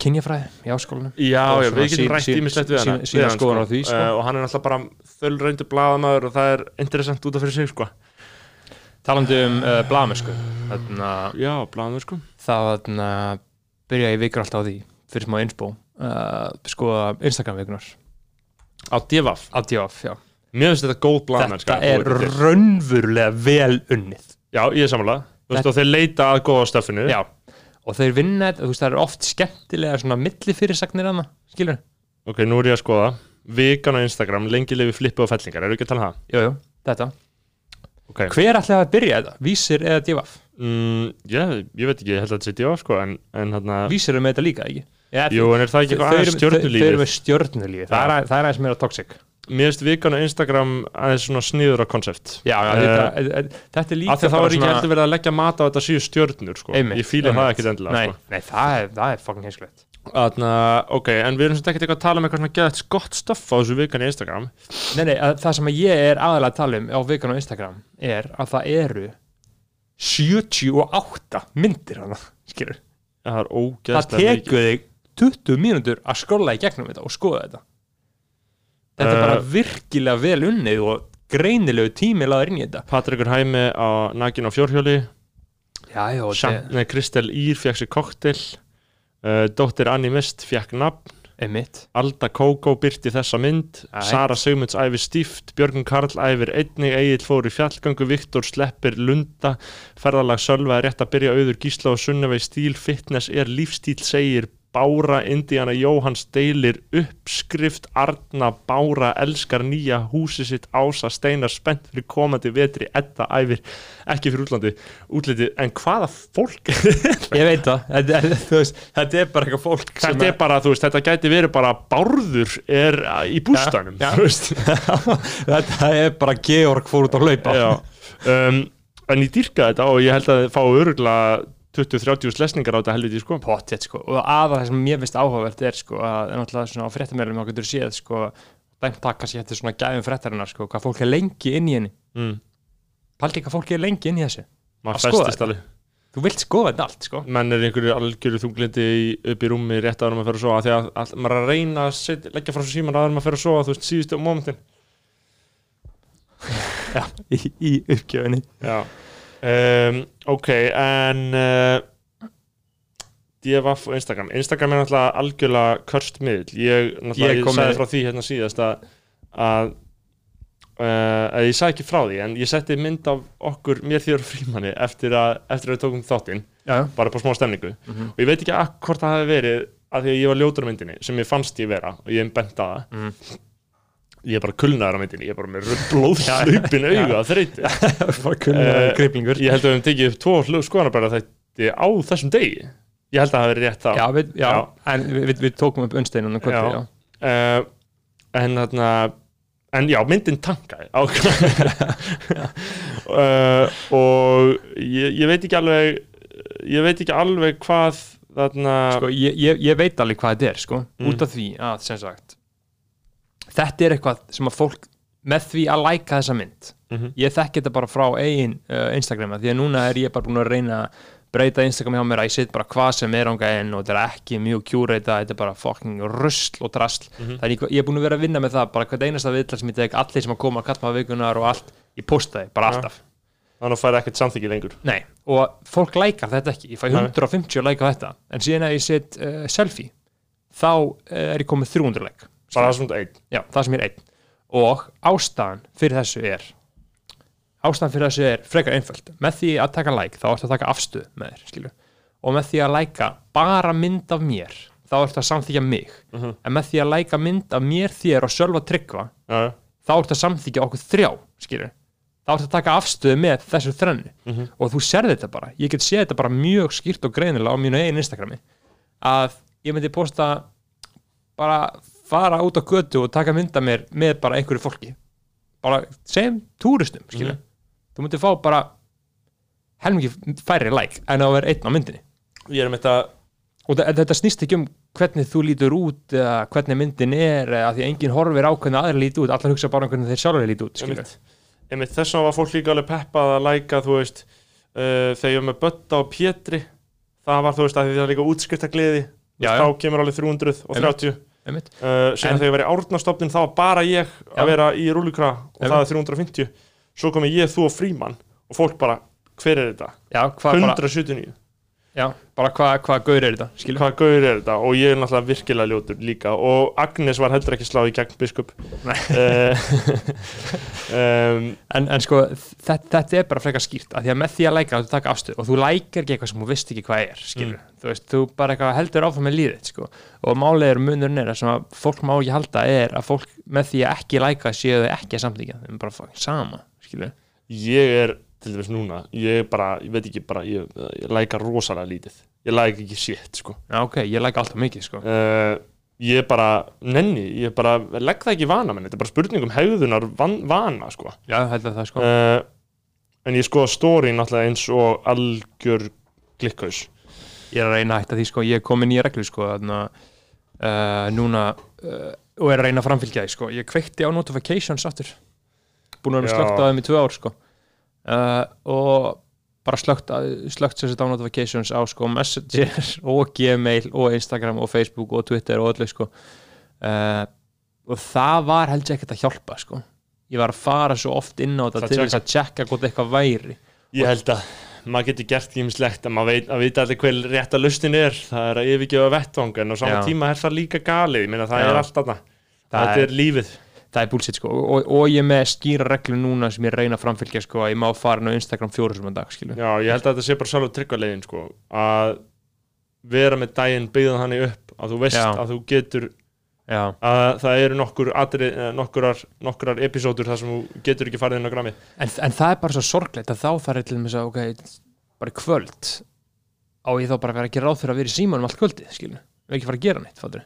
kynjafræði í áskólanum Já, Og já, við getum rætt ímislegt við hann sínar skoðanir á því, sko. og hann er alltaf bara þölrændu blaðamaður og það er interessant út af fyrir sig sko. talandi um uh, blamösku þarna, Já, blaðamaður sko þá þarna, byrja ég vikur alltaf á því fyrir smá insbó uh, skoða Instagram vikunar á divaf, á já. Mér finnst þetta góð blaðamenn þetta er raunverulega vel unnið. Já, ég er samanlega og þeir leita að góða stöffinu já, og þeir vinna þetta, þú veist, það eru oft skemmtilega svona millifyrirsagnir hana, skilur Ok, nú er ég að skoða. Vikan á Instagram, lengi lifi flippu og fellingar. Eru ekki að tala um það? jú, jú, þetta, Ok. Hver ætlaði að byrja þetta, vísir eða DF mm, Já, ég veit ekki, ég held að þetta sé divaf sko En, en hann vísir eru með þetta líka, ekki? Já, Jú, en er það ekki eitthvað aðeins þau eru með stjörnulífi, það, er er aðeins meira toxic. Mér finnst vikan á Instagram aðeins svona sniður á koncept. Já, já, Eh, þetta, þetta, þetta er líka þá er ekki heldur verið að leggja mat á þetta síðu stjörnur sko. Einmitt, Ég fíla það ekkit endilega nei, sko. nei, það er, er fucking heimskulegt Þarna, ok, en við erum svona ekkert eitthvað að tala um eitthvað svona geðt gott stöff á þessu vikan í Instagram. Nei, nei, að, það sem ég er aðalega að tala um á vikan á Instagram er að það eru 78 myndir hana, skilur Það það tekur þig 20 mínútur að skrolla í gegnum þetta og skoða þetta. Þetta er Eh. bara virkilega vel unnið og greinilegu tími laður inn í þetta. Patrikur Hæmi á Nakin á fjórhjóli. Kristel Ír fekk sér koktel uh, Dóttir Anni Mist fekk nafn emitt Alda Kókó byrti þessa mynd. Æ. Sara Sigmunds æfir stíft Björgun Karl æfir einnig Egil fór í fjallgöngu Viktor sleppir Lunda. Ferðalag Sölva er rétt að byrja auður Gísla og Sunnevei stíl fitness er lífstíl segir Bára Indiana Jóhanns deilir uppskrift Arna Bára elskar nýja húsi sitt Ása Steinar spennt fyrir komandi vetri Edda æfir ekki fyrir útlandi útliti en hvaða fólk <laughs> ég veit það, veist, þetta er bara eitthvað fólk Þetta er bara, þú veist, þetta gæti verið bara bárður er í bústanum þú veist. <laughs> þetta er bara Georg fór út að hlaupa. Um, en ég dýrka þetta og ég held að þið fá öruglega 20-30 lesningar á þetta helviti sko. pottet sko. Og aða það sem mér finnst áhugavert er sko að náttúrulega svona á fréttamælum þá getur séð sko dæmt taka sér þetta svona gæðum fréttarinnar sko hvað fólk er lengi inn í henni. Mm. paldi hvað fólk er lengi inn í þessu. Maður Að festist alveg. Þú vilt skoða þetta allt sko. Menn er einhverju algjöru þunglindi upp í rúmi rétt áður maður fer að sofa? Því að all, maður að reyna að set, leggja frá svo síman áður maður fer að sofa þú veist, síðustu momentin <laughs> já, í, í uppgjöfinni. Já um, Ok, en uh, DFF og Instagram. Instagram er náttúrulega algjörlega körst miðl Ég, náttúrulega, Ég ég, sagði frá því hérna síðast að að, uh, að ég sagði ekki frá því en ég setti mynd af okkur, mér þér og frímanni eftir að, eftir að við tókum þáttinn bara på smá stemningu. Mhm. og ég veit ekki hvort það hefði verið að því að ég var ljótur á myndinni sem ég fannst ég vera og ég bent að það. Mhm. Ég er bara kulnaður á myndinni, ég er bara með <laughs> blóðhlaupin auga að þreyti <laughs> Eh, kriplingur ég held að við hefum tekið upp tvo hlug skoðanabæra þetta á þessum degi. Ég held að það verið rétt þá. Já, við, já, Já. en við, við, tókum upp unnsteinunum uh, en þarna en já, myndin tankaði uh, <laughs> og ég, ég veit ekki alveg ég veit ekki alveg hvað þarna sko, ég, ég, ég veit alveg hvað þetta er sko, Mm. út af því að sem sagt þetta er eitthvað sem að fólk með því að læka þessa mynd Mhm. ég þekki þetta bara frá eigin uh, Instagrama því að núna er ég bara búin að reyna að breyta Instagram hjá mér að ég set bara hvað sem er ánga inn og þetta er ekki mjög kjúreita þetta er bara fucking rusl og drasl Mhm. þannig ég, er búin að vera að vinna með það bara hvert einasta viðtal sem ég tek allir sem að koma að kallma vikunar og allt, ég posta þið, bara Ja. alltaf þannig að færa ekkert samþyggi lengur Nei, og fólk lækar þetta ekki ég fæ Nei. 150 læka á þetta en síðan að ég set uh, selfie þá uh, er ég komið 300 læk bara það svona einn. Já, það sem er einn. Og ástæðan fyrir þessu er ástæðan fyrir þessu er frekar einföld. Með því að taka læk þá ertu að taka afstöð með þér skilju og með því að læka bara mynd af mér þá ertu að samþykja mig. Mhm. en með því að læka mynd af mér þér og sjálfa tryggva já, þá ertu að samþykja okkur þrjá skilju þá ertu að taka afstöðu með þessu þrennu. Mhm. og þú serði þetta bara. Ég get séð þetta bara mjög skýrt og greinilega á mínu eigin Instagrami. Að ég myndi posta bara fara út á götu og taka mynda mér með bara einhverju fólki. Bara sem túristum Mhm. þú myndir fá bara helmingi færri like en að vera einn á myndinni. Ég er með þetta og þetta snýst ekki um hvernig þú lítur út eða hvernig myndin er eða því að enginn horfir á hvernig aðra lítur út. Allar hugsa bara um hvernig þeir sjálfur lítur út einmitt, einmitt þess vegna var fólk líka alveg peppað að læka þú veist uh, þegar ég var með Bötta og Pétri það var þú veist að því það er líka útskrifta gleði Já, þá kemur alveg 330 einmitt uh, síðan þegar ég var í árnastofnin þá var bara ég Já. að vera í rúlukra og Einmitt. það er 350 svo kom ég, þú og Fríman og fólk bara, hver er þetta? já, hvað bara, 179 já, bara hvað hva gaur er þetta? Skilju hvað gaur er þetta? Og ég er náttúrulega virkilega ljótur líka. Og Agnes var heldur ekki sláð í gegn biskup. Nei. <laughs> Eh, um, en, en sko þetta, þetta er bara frekar skýrt að því að með því að læka þú taka afstöð og þú lækar ekki eitthvað sem þú veist ekki hvað er skilur, þú veist, þú bara eitthvað heldur áfram með líðið sko. og málið er munurinn er að sem að fólk má ekki halda er að fólk með því að ekki læka séu þau ekki að samþykja þau er bara fucking sama skilur. ég er til dæmis núna ég bara, ég veit ekki bara ég, ég læka rosalega lítið. Ég læka ekki shit sko. Já ok, ég læka alltaf mikið sko. uh, ég bara, nenni ég bara, legg það ekki vana menn þetta er bara spurning um hegðunar van, vana sko. Já, heldur það sko. Uh, en ég skoða story náttúrulega eins og algjör klikkaus ég er að reyna að hætta því sko, ég er komin í reglu sko, þarna, uh, núna uh, og er að reyna að framfylgja því sko. ég kveikti á notifications aftur. Búin að vera slögt á þeim í tvö ár sko. Uh, og bara slögt, að- slögt sér á notifications á sko, Messenger <laughs> og Gmail og Instagram og Facebook og Twitter og öllu sko. uh, og það var held ég ekkert að hjálpa sko. ég var að fara svo oft inn á þetta Það til þess að tjekka hvort eitthvað væri Ég held að maður getur gert ímislegt að maður veit, að vita allir hver rétta lustin er það er að yfirgefa vettvang en á sama Já. tíma er það líka galið, ég meina það Já. er allt þarna Það þetta er- er lífið það er bullshit sko. Og, og ég með skýra reglu núna sem ég reyna að framfylgja sko að ég má fara inn á Instagram fjóru sem dag skilu Já, ég held að þetta sé bara sjálf tryggvarlegin sko, að vera með daginn byggðan þannig upp að þú veist Já. að þú getur já, að það eru nokkur atri, eh, nokkurar, nokkurar episódur þar sem þú getur ekki farið inn á grammi en, en það er bara svo sorglegt að þá ég til þess að ok, bara í kvöld á ég þá bara að vera að gera ráð fyrir að vera í símanum allt kvöldið skilu, ekki fara að gera neitt fattur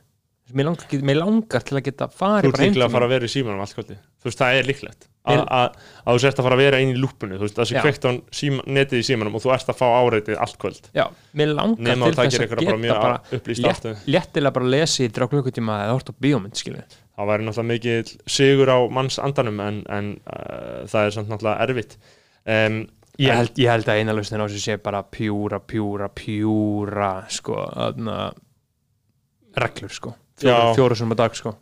mér langar, mér langar til að geta Þú farið ert bara heim líklega að fara að vera í símanum allt kvöldi Þú veist, það er líklegt. Að, að, að þú sért að fara að vera inn í lúpunni Þú veist, það sé kveikt á síma, netið í símanum og þú ert að fá áreitið allt kvöld. Já, mér langar Nefn að til þess að bara geta bara upplýst létt, léttilega bara að lesa í þrjá klukkutíma eða hort á bíómynd skilu Það væri náttúrulega mikið sigur á manns andanum en, en uh, það er samt náttúrulega erfitt. Um, Ég held, ég held að eina lausnin á þessu sé bara pjúra, pjúra, pjúra sko, aðna reglur sko, fjóru, sem að dag sko.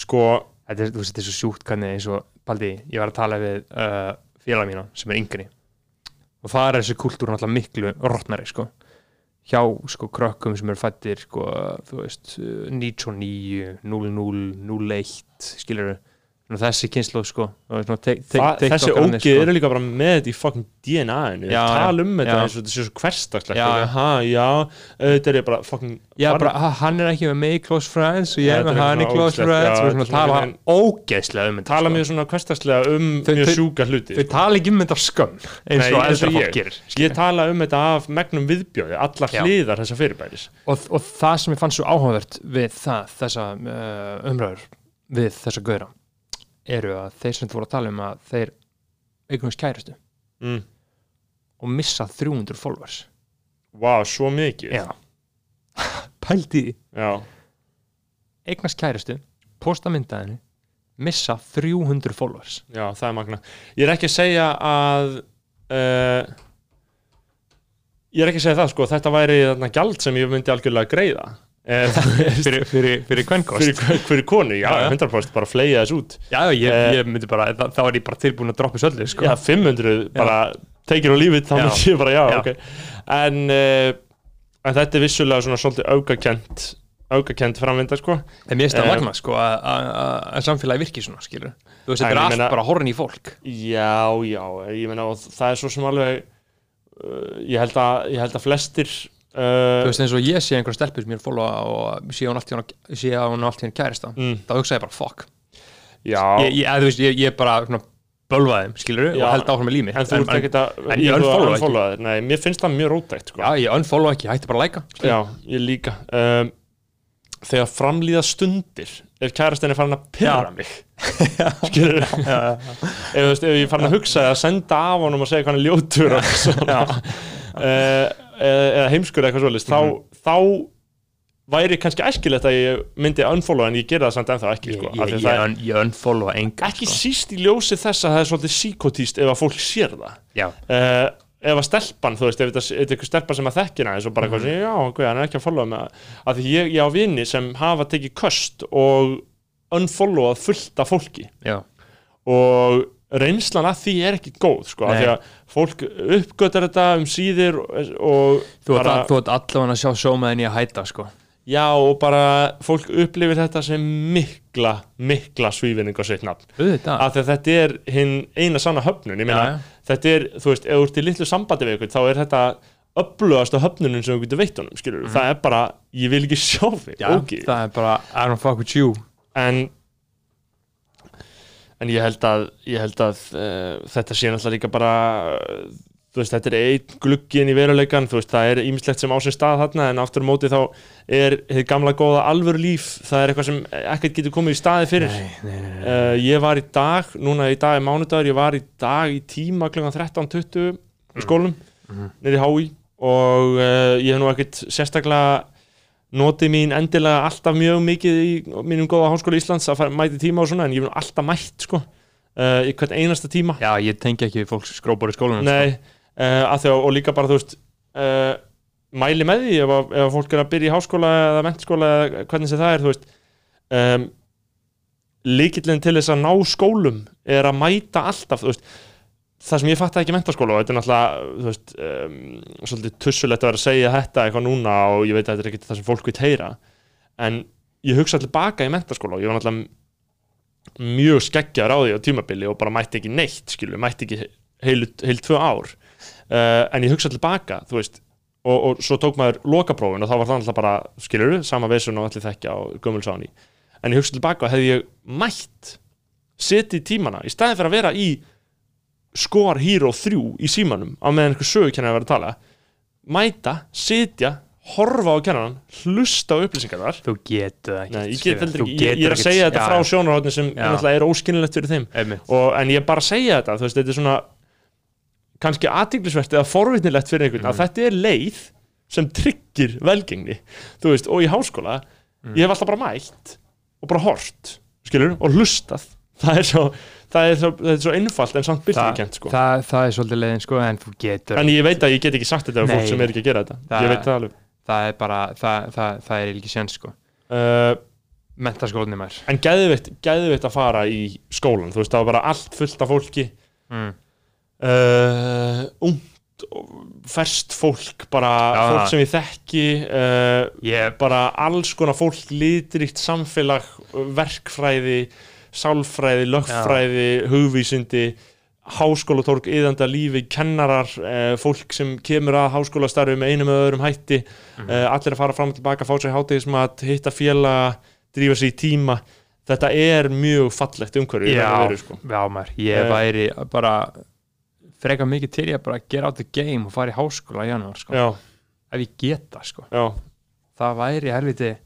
Sko, þetta er, veist, þetta er svo sjúkt hvernig eins og, Baldi, ég var að tala við uh, félag mína sem er yngri. Og það er þessi kultúr náttúrulega miklu rotnari sko. Hjá sko krökkum sem eru fættir sko, þú veist, uh, 99 00, 01 skilur þessi kynslu sko. Te- þessi ógið eru líka bara með þetta í fucking DNA-inu Já, Tala um þetta eins og þetta sé svo hverstakslegt Já, já. ha, já, auðvitað er bara fucking Já, bara, ha, hann er ekki með mig close friends og ég er þetta með hann í close friends. Og þetta er tala ógeðslega um þetta tala sko. mjög svona hverstaklega um mjög sjúka hluti Þau tala ekki um þetta skömm eins og eldra fólk gerir Ég tala um þetta af megnum viðbjóði, allar Já. hliðar þessa fyrirbæris. Og, það sem ég fann svo áhugavert við það, þessa uh, umræður við þessa gauðra eru að þeir sem þú voru að tala um að þeir eignast kæristu mm. og missa 300 followers. Vá, svo mikið. Já. <laughs> Já. eignast kæristu posta myndaðinu, missa 300 followers. Já, það er magna Ég er ekki að segja að uh, Ég er ekki að segja það sko. Þetta væri þarna gjald sem ég myndi algjörlega greiða <laughs> fyrir, fyrir, fyrir kvenkost fyrir, fyrir konu, já, Já, já. 100% bara fleia þess út Já, ég, Eh, ég myndi bara, þá, er ég bara tilbúin að droppa söllu, sko. Já, 500 bara teikir á lífið, þá Já. myndi ég bara já, Já. ok en, uh, en þetta er vissulega svona svolítið aukakent aukakent framvinda sko En finnst það Eh, magna, sko, að- að að- að samfélagi virki svona, skilur. Þú veist, þetta er ég allt meina- bara horrin í fólk. Já, já, ég meina og það er svo sem alveg uh, ég, held að, ég held að flestir Þú uh, veist, eins og ég sé einhverja stelpur sem ég er að followa og sé hún allt í hún að allt í hún kærista. mm, Þá hugsa ég bara, fuck. Já, Ég, ég, þú veist, ég, ég bara, svona, bölvaði þeim, skilur, og held áfram með lími. en þú ert ekkert að en ég unfollowa þér. Nei, mér finnst það mjög rótækt sko. Já, ég unfollow ekki, hætti bara að læka. Já, ég líka um, Þegar framlýða stundir er farin að Já. mig <laughs> skilur ef, þú veist, ef ég farin að hugsa eða senda af honum og segja hvað hann ljótur og svona uh, eða heimskur eða eitthvað svolítið Mhm. þá, þá væri kannski æskilegt að ég myndi unfollow en ég gera það samt ennþá ekki Ég, sko, ég, ég, er un, ég unfollowa enga, ekki sko. síst í ljósi þess að það er svolítið síkotíst ef að fólk sér það uh, ef að stelpan, þú veist, ef þetta er eitthvað stelpa sem að þekkina eins og bara Mhm. mm. já, ok, hann er ekki að followa mig að því ég, ég á vini sem hafa tekið köst og unfollowað fullt af fólki já, og reynslan að því er ekki góð, sko, af því að fólk uppgötar þetta um síðir og, þú ert bara, ert allavega að sjá sjómaðin í að hætta, sko. já, og bara fólk upplifir þetta sem mikla, mikla svífinning á sitt nafn. Af því að þetta er hinn eina sanna höfnun. Ég meina, þetta er, þú veist, ef þú ert í litlu sambandi við ykkur, þá er þetta öflugasta höfnunum sem þú getur veitt honum, skilur það er bara, ég vil ekki sjá þig, ógið það er bara, I don't fuck with you. en en ég held að ég held að uh, þetta sé náttúrulega líka bara uh, veist, þetta er einn glugginn í veruleikan veist, það er ýmislegt sem á sér stað þarna en aftur móti þá er þið gamla góða alvöru líf, það er eitthvað sem ekkert getur komið í staði fyrir Nei, nei, nei. Uh, ég var í dag, núna í dag er mánudagur, ég var í dag í tíma kl. 13.20 í skólum Mhm. niður í HÍ og uh, ég hef nú ekkert sérstaklega notið mín endilega alltaf mjög mikið í mínum góða háskóla Íslands að fara, mæti tíma og svona en ég nú alltaf mætt sko uh, í hvert einasta tíma Já, ég tengi ekki við fólk sem skrópar í skólanum. Nei, uh, að því að, og líka bara þú veist uh, mæli með því ef, ef fólk er að byrja í háskóla eða mentskóla eða hvernig sem það er þú veist um, líkillin til þess að ná skólum er að mæta alltaf þú veist, það sem ég fatt ekki í mentaskóla og þetta er náttúrulega veist, um, svolítið tussulegt að vera að segja þetta eitthvað núna og ég veit að þetta er ekkert það sem fólk vil heyra. En ég hugsa allir baka í mentaskóla og ég var náttúrulega mjög skeggjar á því á tímabili og bara mætti ekki neitt skilur, mætti ekki heilu, heilu tvö ár. Uh, en ég hugsa allir baka þú veist og, og svo tók maður lokaprófin og þá var það alltaf bara skilur, sama vesun og allir þekkja á gömulsáni en ég hugsa tilbaka hefði ég mætt setið tímana í staðin fyrir að vera í Score Hero 3 í símanum á meðan einhver sögukennar vera að tala. Mæta, sitja, horfa á kennaran hlusta á upplýsingar þar þú getur það ekki Nei, ég, get heldur ekki, ég, ég er að segja þetta frá sjónarhóðni sem er óskinnilegt fyrir þeim. Og, en ég er bara að segja þetta veist, þetta er svona kannski aðtiklisvert eða forvitnilegt fyrir einhvern að þetta er leið sem tryggir velgengni. Veist, og í háskóla ég hef alltaf bara mætt og bara hort skilur, og hlustað. Það er svo, það er svo, það er svo einfalt en samt byrtingkent sko. það, það er svolítið leiðin sko en þú getur en ég veit að ég get ekki sagt þetta af fólk sem er ekki að gera þetta Það- ég veit það alveg það er bara, það, það, það er ekki séns sko uh, mentaskólinni mær en geðvitt, geðvitt að fara í skólan þú veist, það var bara allt fullt af fólki mm. uh, ungt og ferskt fólk bara Já. fólk sem ég þekki uh, ég, bara alls konar fólk litrikt samfélag, verkfræði sálfræði, lögfræði hugvísindi háskólatorg, yðanda lífi, kennarar uh, fólk sem kemur að háskólastarfi með einum eða öðrum hætti Mhm. uh, allir að fara fram og tilbaka, fá sér hátegismat hitta félaga, drífa sér í tíma. Þetta er mjög fallegt umhverju já, veru, sko. já mær ég Eh. væri bara freka mikið til ég að bara get out the game og fara í háskóla í janúar sko. Já, ef ég geta sko. Já, það væri helviti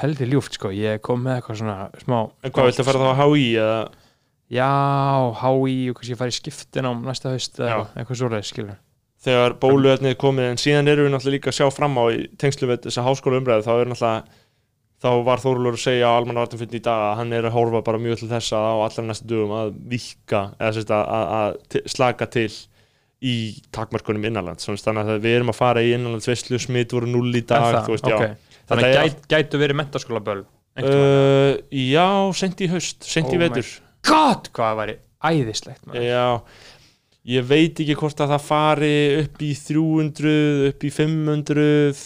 helviti ljúft sko. Ég kom með eitthvað svona smá en hvað viltu að fara þá að HÍ eða? Já, HÍ og kannski fara í skiptin á næsta haust eða eitthvað- svoleið skilur þegar bóluefnið er komið en síðan erum við náttúrulega líka að sjá fram á í tengslu við þessa háskóla umræðu þá er náttúrulega þá var Þórulur að segja á almannavartanfyndin í dag að hann er að horfa bara mjög til þess að á allra næstu dögum að vika eða að, að, slaka til í takmarkunum innanlands. Þannig að við erum að fara í innanlandsveislu smitt voru null í dag þú veist, Ok. já, þannig að gæt, gætu verið mentaskóla böl uh, já, sent í haust sent í Oh vetur god, hvað það væri æðislegt. Já, ég veit ekki hvort að það fari upp í 300, upp í 500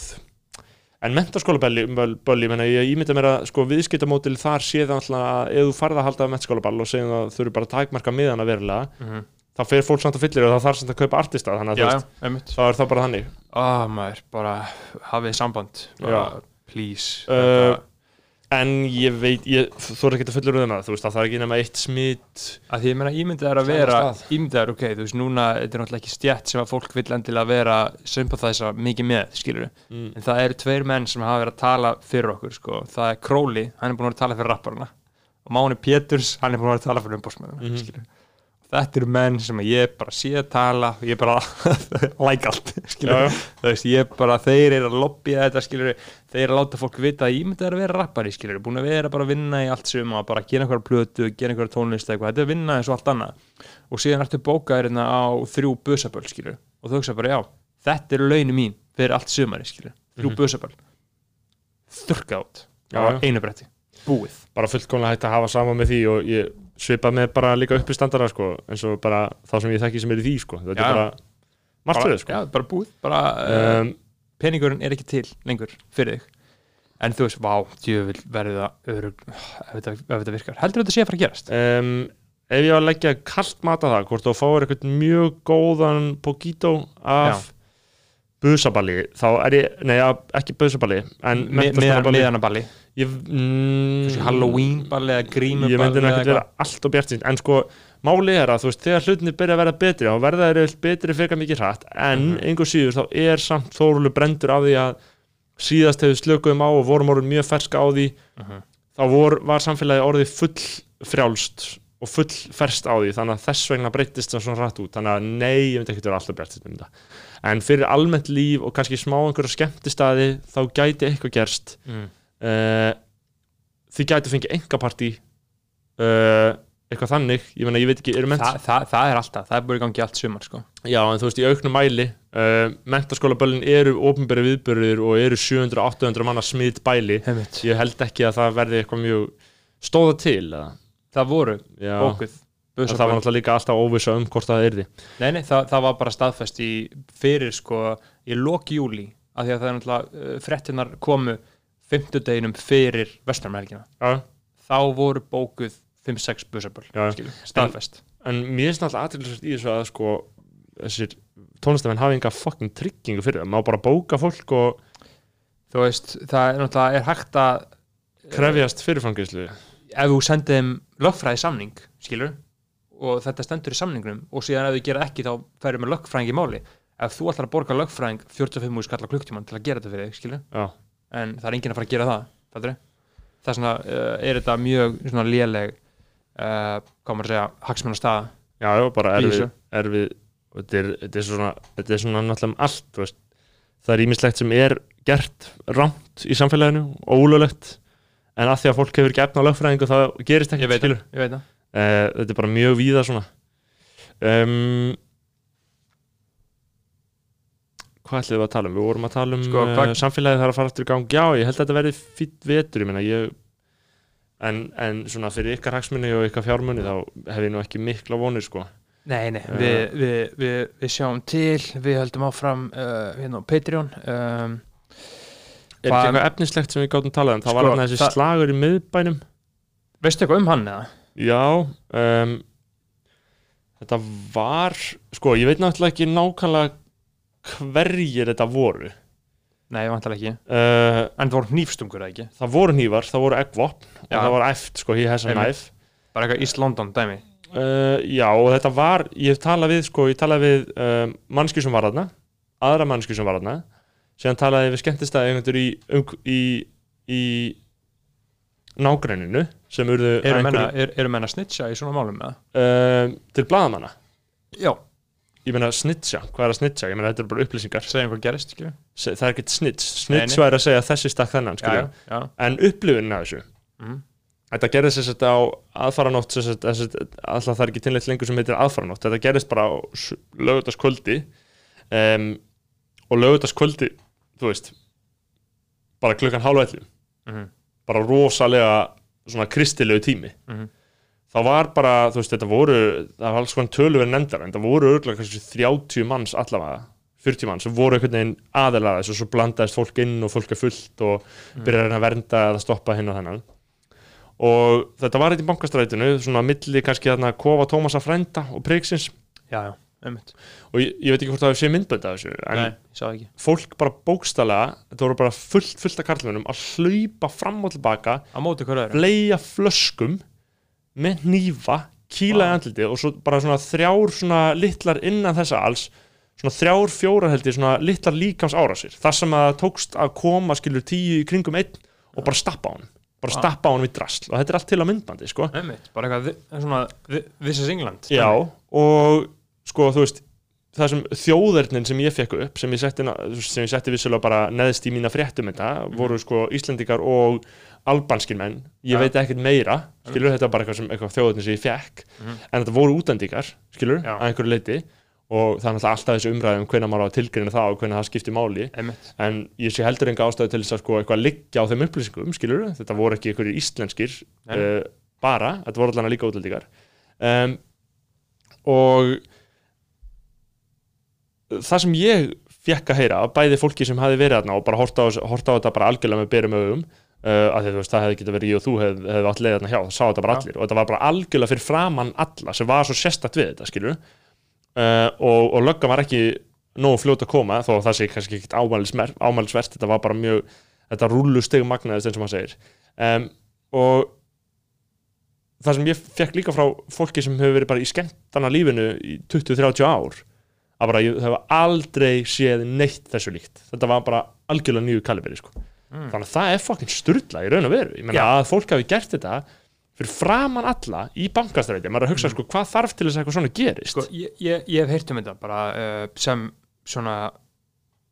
en mentaskólabelli bölli, menna, ég ímynda mér að sko, viðskiptamótil þar sé það alltaf að ef þú farð að halda mentaskólaball og segjum að þau eru bara að takmarka miðana verulega Mhm. Þá fer fólk samt að fyllir og það þarf samt að kaupa artista þannig að þá er það bara þannig. Ah, maður, bara hafið samband bara, please Uh, en ég veit, ég, þú er ekki að fullur um það, þú veist að það er ekki nema eitt smitt að því ég meina ímyndið er að vera ímyndið er ok, þú veist núna þetta er náttúrulega ekki stjætt sem að fólk vill endilega vera sympathæsa mikið með, skilur mm. en það eru tveir menn sem hafa verið að tala fyrir okkur, sko, það er Crowley hann er búin að vera að tala fyrir rapparana. Og Máni Péturs, hann er búin að vera að tala fyrir umbósmennina Mhm. skilur þetta eru menn sem að ég bara sé að tala og ég bara <laughs> like allt veist, ég bara þeir eru að lobbya þetta, skilur, þeir eru að láta fólk vita að ég myndi að vera rappari, skilur, búin að vera bara að vinna í allt sem að bara gera einhverja plötu gera einhverja tónlist eitthvað, þetta er vinna eins og allt annað. Og síðan ertu bókaður hérna á þrjú busaböl, skilur, og þú hugsa bara, já þetta eru launum mín fyrir allt sumari, skilur þrjú mm busaböl. Þurrka át Já, já. einu bretti, búið. Bara fullkomlega hægt að hafa sama með því og ég svipa með bara líka uppi standara sko, eins og bara þá sem ég þekki sem er í því sko. þetta Já. er bara margt fyrir sko. já, bara búið, bara um, peningurinn er ekki til lengur fyrir þig en þú veist, vá, djöfull verður það örug, <sighs> ef þetta, virkar heldur þetta sé að fara að gerast um, ef ég var að leggja kallt mat að það hvort þú fáir eitthvað mjög góðan pokító af busaballi þá er ég, nei ekki busaballi en meðanaballi, ég, mm, Halloween-balli eða grímuballi ég myndi eða ekkert vera allt og bjart en sko máli er að þú veist þegar hlutinni byrja að verða betri þá verða þeir eiginlega betri fyrir mikið hratt en Mhm. einhver síður þá er samt þórulu brendur af því að síðast hefur slökuðum á og vorum orðin mjög ferska á því Mhm. þá vor, var samfélagi orðið full frjálst og full ferst á því þannig að þess vegna breytist það svona rætt út þannig að nei, ég myndi ekki vera alltaf bjart þetta. en fyrir almennt líf og kannski smá einhverja skemmtistaði þá gæti eitthvað gerst mm. Uh, þið gæti fengið engapartí uh, eitthvað þannig ég, meina, ég veit ekki, eru ment Þa, það, það er alltaf, það er búið í gangi allt sumar sko. já, en þú veist, í auknum mæli uh, mentaskólaböllin eru ópenbæri viðbörður og eru 700-800 manna smitt bæli Heimitt. ég held ekki að það verði eitthvað mjög stóða til eða? það voru Já, bókuð það var náttúrulega líka alltaf óvissa um hvort það yrði Nei, nei, það, það var bara staðfest í fyrir sko, í lok júli af því að það er náttúrulega frettinnar komu fimmtudeginum fyrir vestarmælgina Já, þá voru bókuð 5-6 busaböl Já. staðfest. En mér finnst alltaf aðriðlisast í þessu að sko þessir tónlistamenn hafi enga fucking tryggingu fyrir það, má bara bóka fólk og þú veist, það er náttúrulega er hægt að krefjast fyrirfangislu ef þú sendið þeim lögfræði samning skilur, og þetta stendur í samningnum og síðan ef þú gera ekki þá færum með lögfræðing í máli, ef þú ætlar að borga lögfræðing 45 múi skalla klukktíman til að gera þetta fyrir þig, skilur, Já, en það er enginn að fara að gera það, fattur þess vegna uh, er þetta mjög svona léleg uh, hvað maður að segja, hagsmenn að staða já, já bara erfið, og þetta er, þetta er svona þetta er svona náttúrulega um allt veist. það er ímislegt sem er gert rámt í samfélaginu og ólöglegt. En að því að fólk hefur efna á lögfræðingu þá gerist ekki, ég veit skilur það, ég veit það. Uh, þetta er bara mjög víða svona. Um, hvað ætlum við að tala um? Við vorum að tala um Sko, hvað- samfélagið þarf að fara aftur í gang. Já, ég held að þetta verði fýtt vetur ég meina, ég en, en svona fyrir ykkar hagsmunni og ykkar fjármunni þá hef ég nú ekki mikla vonir sko. Nei, nei, Uh, við, við, við, við sjáum til, við höldum áfram uh, hérna á Patreon um, er ekki Hvað- eitthvað efnislegt sem við gátum talað um? Það var Sko, þarna þessi það- slagur í miðbænum. Veistu eitthvað um hann eða? já um, þetta var sko, ég veit náttúrulega ekki nákvæmlega hverjir þetta voru. Nei, vantar ekki. Uh, En það voru hnífstungur eða ekki? það voru hnífar, það voru eggvopn og það var eft sko, he has a Einmitt. knife Bara eitthvað East London dæmi. Uh, já og þetta var, ég hef talað við sko, ég talaði við um, mannski sem var þarna aðra mannski sem var þarna síðan talaði við skemmtistæði einhvern í, um, í, í nágræninu sem urðu Eru menna, er, eru menna snitcha í svona málum eða? um, til blaðamanna. Já ég meina snitja, hvað er að snitja? ég meina þetta er bara upplýsingar Segjum hvað gerist, skilju Se- það er ekkert nei. snitch væri að segja þessi stakk þennan skilju. já, já en upplifunin af þessu Mhm. þetta gerðist þess að á aðfaranótt alltaf það er ekki tinnleitt lengur sem heitir aðfaranótt þetta gerðist bara á lögutaskvöldi um, og lögutaskvöldi þú veist bara klukkan hálf ellu Mhm. bara rosalega svona kristilegu tími Mhm. Þá var bara, þú veist, þetta voru það var alls konar töluveri nefndar en það voru örgulega kannski 30 manns allavega 40 manns sem voru einhvern veginn aðelega þess og svo blandaðist fólk inn og fólk er fullt og að reyna að vernda eða stoppa hinn og þennan. Og þetta var eitthvað í bankastrætinu svona milli kannski þarna kofa Tómasa frænda og Prigsins. Já, já, einmitt. Og ég, ég veit ekki hvort það hefur séð myndbönd af þessu en Nei, sá ekki. fólk bara bókstala þetta voru bara fullt, fullt af karlmennum að hlaupa fram og tilbaka Á móti hverju öðru. fleia flöskum með hnífa, kýla í andliti og svo bara svona þrjár svona litlar innan þessa alls svona þrjár, fjórar held ég, svona litlar líkams árásir þar sem að tókst að koma skilur tíu í kringum einn og bara stappa á hann bara Vá. stappa á hann við drasl. Og þetta er allt til á myndbandi sko. Einmitt, bara eitthvað svona thi- This is England já, og sko þú veist það sem þjóðernin sem ég fekk upp sem ég setti, setti vissulega bara neðst í mína fréttum þetta voru sko Íslendingar og albanskir menn ég Ja. veit ekkert meira, skilur þetta er bara eitthvað, eitthvað þjóðernin sem ég fekk Mhm. en þetta voru útendingar, skilur, Já. að einhverju leiti og það er alltaf þessi umræðum hvenær maður á að tilgreina það og hvenær það skiptir máli Einmitt en ég sé heldur enga ástæðu til þess að sko eitthvað liggja á þeim upplýsingum, skilur þetta voru ekki einhverjir íslenskir uh, bara, þetta voru allan líka útlendingar um, og það sem ég fekk að heyra bæði fólki sem hafi verið þarna og bara horta á, horta á þetta bara algjörlega með berum augum uh, að veist, það hefði getið verið ég og þú hefði hef átt leið þarna hjá, það sá þetta bara allir og þetta var bara algjörlega fyrir framann alla sem var svo sérstakt við þetta, skilur uh, og, og löggan var ekki nógu fljót að koma þó að það sé kannski ekkit ámælisvert þetta var bara mjög, þetta rúlu stig magnaðist eins og maður segir. Um, og það sem ég fekk líka frá fólki sem hefur verið bara í skemmtana lífinu í 20-30 ár að bara ég hef aldrei séð neitt þessu líkt. Þetta var bara algjörlega nýju kaliberi sko. Mm. þannig að það er fokkin sturla í raun og veru ég meina Já. að fólk hafi gert þetta fyrir framann alla í bankastræti maður er að hugsa sko hvað þarf til þess að eitthvað svona gerist Sko, ég, ég, ég hef heyrt um þetta bara uh, sem svona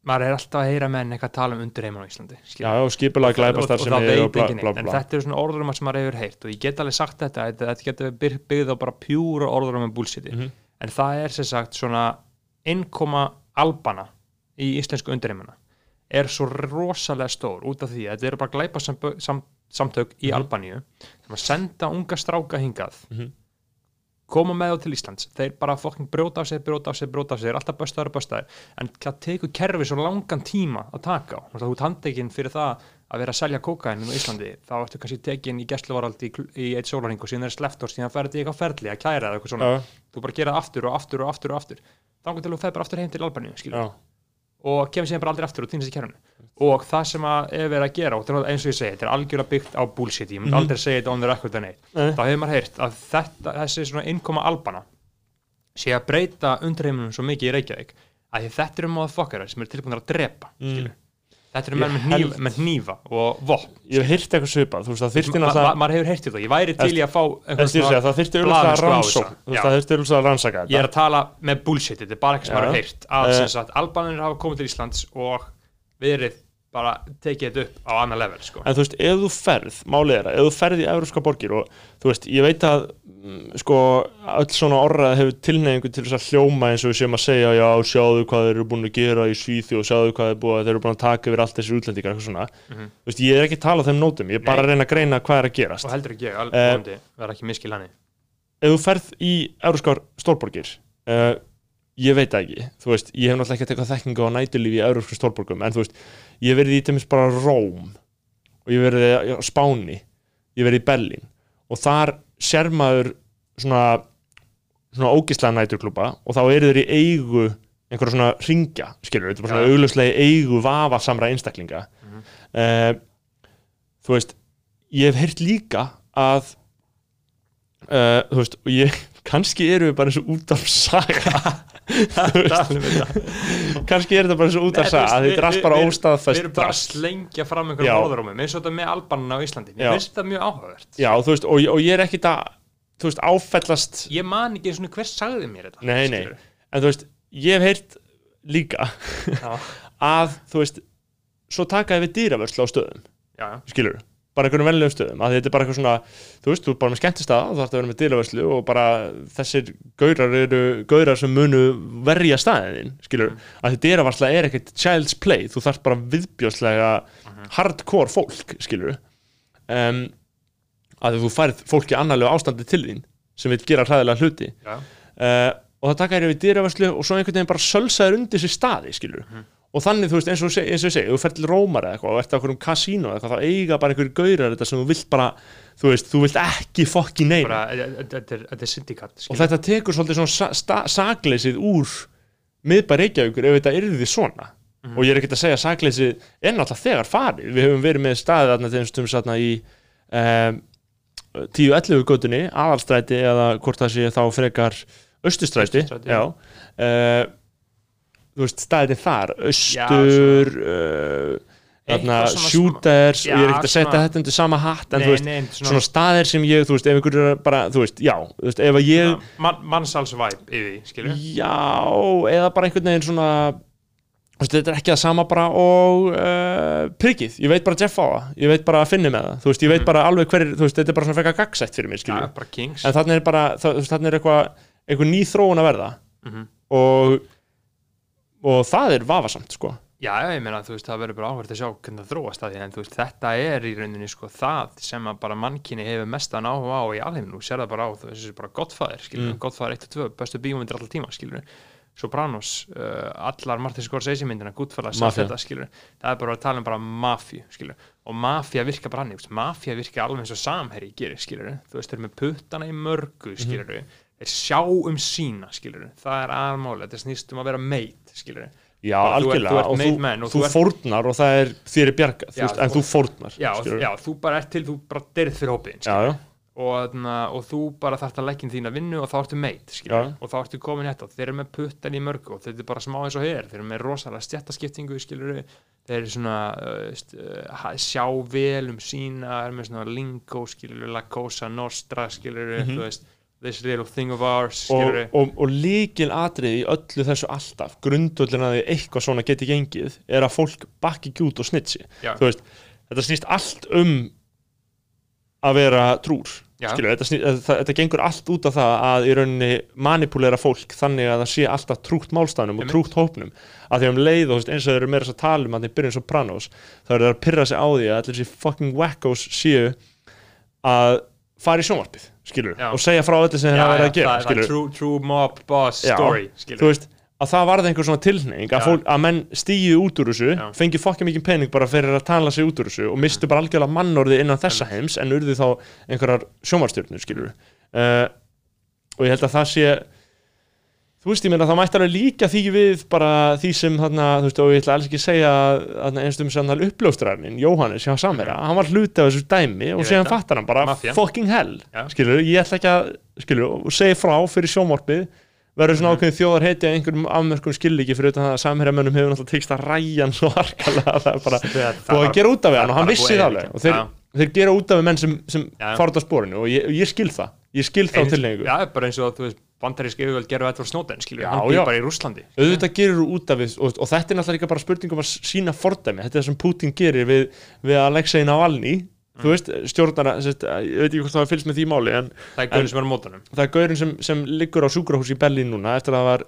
maður er alltaf að heyra menn eitthvað tala um undirheiman á Íslandi skilur. já, og skipulega glæpastar og, og sem er veit og bla, bla, neitt en bla. þetta er svona orðurum sem maður hefur heyrt og ég get alveg sagt þetta, þetta, getur byr- byggð á bara pjúra orðurum með búlsiti Mhm. en það er sem sagt svona innkoma albana í íslensku undirheimana er svo rosalega stór út af því að þetta eru bara glæpa sam, sam, samtök í Mhm. Albaníu sem að senda unga stráka hingað. Mhm. koma með þá til Íslands. Þeir bara fokking brjóta af sig, brjóta af sig, brjóta af sig alltaf böstaður og böstaður. En það tekur kerfi svo langan tíma að taka á. Þú ert handtekinn fyrir það að vera að selja kókain í Íslandi, þá ertu kannski tekinn í gæsluvaraldi í, í eitt sólarhing og síðan er sleppt og síðan ferði í eitthvað ferli að kæra eða eitthvað svona. Já, þú bara gera aftur og aftur og aftur og aftur og kemur síðan bara aldrei aftur týnist í kerfinu og það sem að er verið að gera og eins og ég segi, þetta er algjörlega byggt á bullshit ég myndi Mhm. aldrei segja þetta on the record en neitt Nei. þá hefur maður heyrt að þetta, þessi svona innkoma albana sé að breyta undreimunum svo mikið í Reykjavík að þetta eru motherfuckerar sem eru tilbúinir að drepa Mm. Þetta eru með, hnífa og vopn ég hef heyrt eitthvað svipað maður hefur heyrt þetta, ég væri til í að fá að það þyrfti auðvitað veist, Já. það þyrfti auðvitað að rannsaka ég er að tala með bullshit, þetta er bara eitthvað sem maður hefur heyrt að sem sagt, albanir hafa komið til Íslands og verið bara tekið þetta upp á annar level sko. en þú veist, ef þú ferð, málið er að ef þú ferð í európska borgir og þú veist, ég veit að sko, öll svona orðað hefur tilneyingu til þess að hljóma eins og við séum að segja já, sjáðu hvað þeir eru búin að gera í Svíþjóð sjáðu hvað þeir, búið, þeir eru búin að taka yfir allt þessi útlendingar eitthvað svona, Mhm. þú veist, ég er ekki að tala á þeim nótum, ég er bara að reyna að greina hvað er að gerast og heldur ekki ég, alveg Eh. uh, verða ekki miskil hann ef þú ferð í európskar stórborgir uh, ég veit ekki þú veist, ég hef náttúrulega ekki að teka þekkingu á nætulífi í európskum stórborgum, en þú veist ég verið í tæmis bara Róm og ég verið á Spáni ég verið í Berlín og þar sér maður svona svona ógislega næturklúpa og þá eru þeir í eigu einhverja svona ringja, skilur, þetta er bara svona í eigu vafasamra einstaklinga Mhm. uh, þú veist ég hef heyrt líka að uh, þú veist, og ég kannski eru við bara eins og út af saga. <laughs> Kannski er þetta bara eins og út af saga. þetta er allt bara óstaðfæst við erum bara að slengja fram Já. einhverjum orðurómum eins og þetta með albanina á Íslandi. Já. mér finnst þetta mjög áhugavert. Já, veist, og, og ég er ekkit að þú veist, áfellast ég man ekki eins og hver sagði mér þetta Nei, nei. en þú veist, ég hef heyrt líka já, <laughs> að, þú veist svo takaði við dýravörslu á stöðum já, skilur, bara einhverjum venlegum stöðum. Að þetta er bara eitthvað svona, þú veist, þú er bara með skemmtistað og þú ætti að vera með dýravörslu og bara þessir gaurar eru gaurar sem munu verja staðin skilur, að þetta dýravarsla er ekkert child's play, þú þarf bara viðbjóðslega hardcore fólk skilur um, að þú færð fólki annarlega ástandi til þín sem vil gera hræðilega hluti. Já. uh, og það taka þér við dýravörslu og svo einhvern veginn bara sölsaður undir sér staði skilur og þannig þú veist eins og, seg- eins og ég segi, þú fer til Rómar eða eitthvað og ert á einhverjum kasínu eða eitthvað þá eiga bara einhverjum gaurar þetta sem þú vilt bara þú veist, þú vilt ekki fokki neina bara, e- e- þetta er, syndikat og þetta tekur svolítið svona sa sta- sakleysið úr miðbæ Reykjavíkur ef þetta yrði svona. Og ég er ekkert að segja sakleysið er náttúrulega þegar farið. Við höfum verið með staðið þarna þeim stum satna í um, 10-11 götunni, aðalstræti eða hvort það sé þá frekar austustræti, þú veist, staðið þar austur shooters smá- og ég er ekkert að setja þetta undir sama hatt en nei, þú veist, nei, svona, svona staðir sem ég, þú veist, ef einhver er bara, þú veist, já, þú veist, ef að ég man, mannsálsvæp yfir skilur Já, eða bara einhvern veginn svona þú veist, þetta er ekki það sama bara og uh, priggið, ég veit bara Jeff á það. Ég veit bara að finna með það, þú veist, ég veit Mhm. bara alveg hverjir, þú veist, þetta er bara svona frekar gagsætt fyrir mér, skilju, kings. En þannig er bara þannig er eitthvað, eitthvað ný þróun að verða. Mhm. og og það er vafasamt, sko. Já, ég meina, þú veist, það verður bara áhverð að sjá hvernig það þróast að því, en þú veist, þetta er í rauninni sko það sem að bara mannkyni hefur mestan áhuga á í alheiminu, þú sér það bara á þú veist, þessi bara gottfæðir, skilur, Mm. gottfæðir 1 og 2, bestu bíómyndir alltaf tíma, skilur Sopranos, uh, allar Martin Scorsese myndina, Goodfellas, allt Mafia. þetta, skilur það er bara að tala um bara mafíu, skilur og mafía virka bara hann, mafía virka alveg eins og samherri gerir, skilur þú veist, þeir eru skilur þeir sjá um sína, skilur það er aðmáli, þetta snýst um að vera meit, skilur Já, algjörlega, þú og made þú, og þú þú fórnar og það er þér er bjargað, þú Já, veist, en þú- fórnar. já, já, þú bara ert til, þú bara derð fyrir hópin já, já, og, þarna, og þú bara þarft að leggja þína vinnu og þá ertu meit skilur, og þá ertu komin þetta þeir eru með puttan í mörgu og þetta er bara smá eins og hér þeir eru með rosalega stjættaskiptingu skilur, þeir eru svona uh, uh, sjá vel um sína er með svona lingo skilur, la cosa nostra skilur, Mhm. þú veist this little thing of ours og, og, og líkil atrið í öllu þessu alltaf grundullin að því eitthvað svona geti gengið er að fólk bakki ekki út og snitsi. Veist, þetta snýst allt um að vera trúr Já. skilur, þetta, sný- þetta, þetta gengur allt út á það að í rauninni manipulera fólk þannig að það sé alltaf trúgt málstæðnum og trúgt hópnum. Að því um leið og eins og þeir eru meira að tala um að þeir byrjun Sopranos þá eru þeir að pyrra sig á því að allir þessi fucking wackos séu að fara í sjónvarpið skilur, Já. og segja frá öllu sem hafa verið að gera það, það skilur, true, true mob boss story skilur. þú veist að það varði einhver svona tilhneing að, fólk, að menn stíu út úr þessu fengi fokkja mikið pening bara fyrir að tala sig út úr þessu og mistu bara algjörlega mannorði innan þessa heims en urðu þá einhverjar sjónvarstjörnur skilur uh, og ég held að það sé þú veist ég meina það mætti alveg líka því við bara því sem þarna þú veist og ég ætla alls ekki að segja einstum sem hann uppljóstrarinn Jóhannes hjá Samera hann var hluti af þessu dæmi og Ég veit það. fattar hann bara Mafían. fucking hell Já. skilur ég ætla ekki að skilur og segja frá fyrir sjónvarpið verður svona Mhm. ákveðin þjóðar heiti að einhverjum afmörkum skilíki fyrir utan það að samherjamönnum hefur náttúrulega tekst að ræja hann svo harkalega að það er bara var- að gera út af hann og hann vissi og þeir, Já. gera út af menn sem, sem Já. fara út af spórinu og ég, ég skil það ég skil þá Eins- tilhengu Já, bara eins og þú veist bandarísk yfirvöld gerðu Edward Snowden skilur, Já, hann býr bara í Rúslandi auðvitað gerur út af við og, og þetta er náttúrulega líka bara spurningum að sína fordæmi. Þetta er það sem Putin gerir við, við Alexei Navalny. Mm. þú veist, stjórnara sest, ég veit ekki hvort það var fylgst með því máli en það er gaurin sem er á mótanum það er gaurinn sem, sem liggur á sjúkrahús í Berlín núna eftir að það var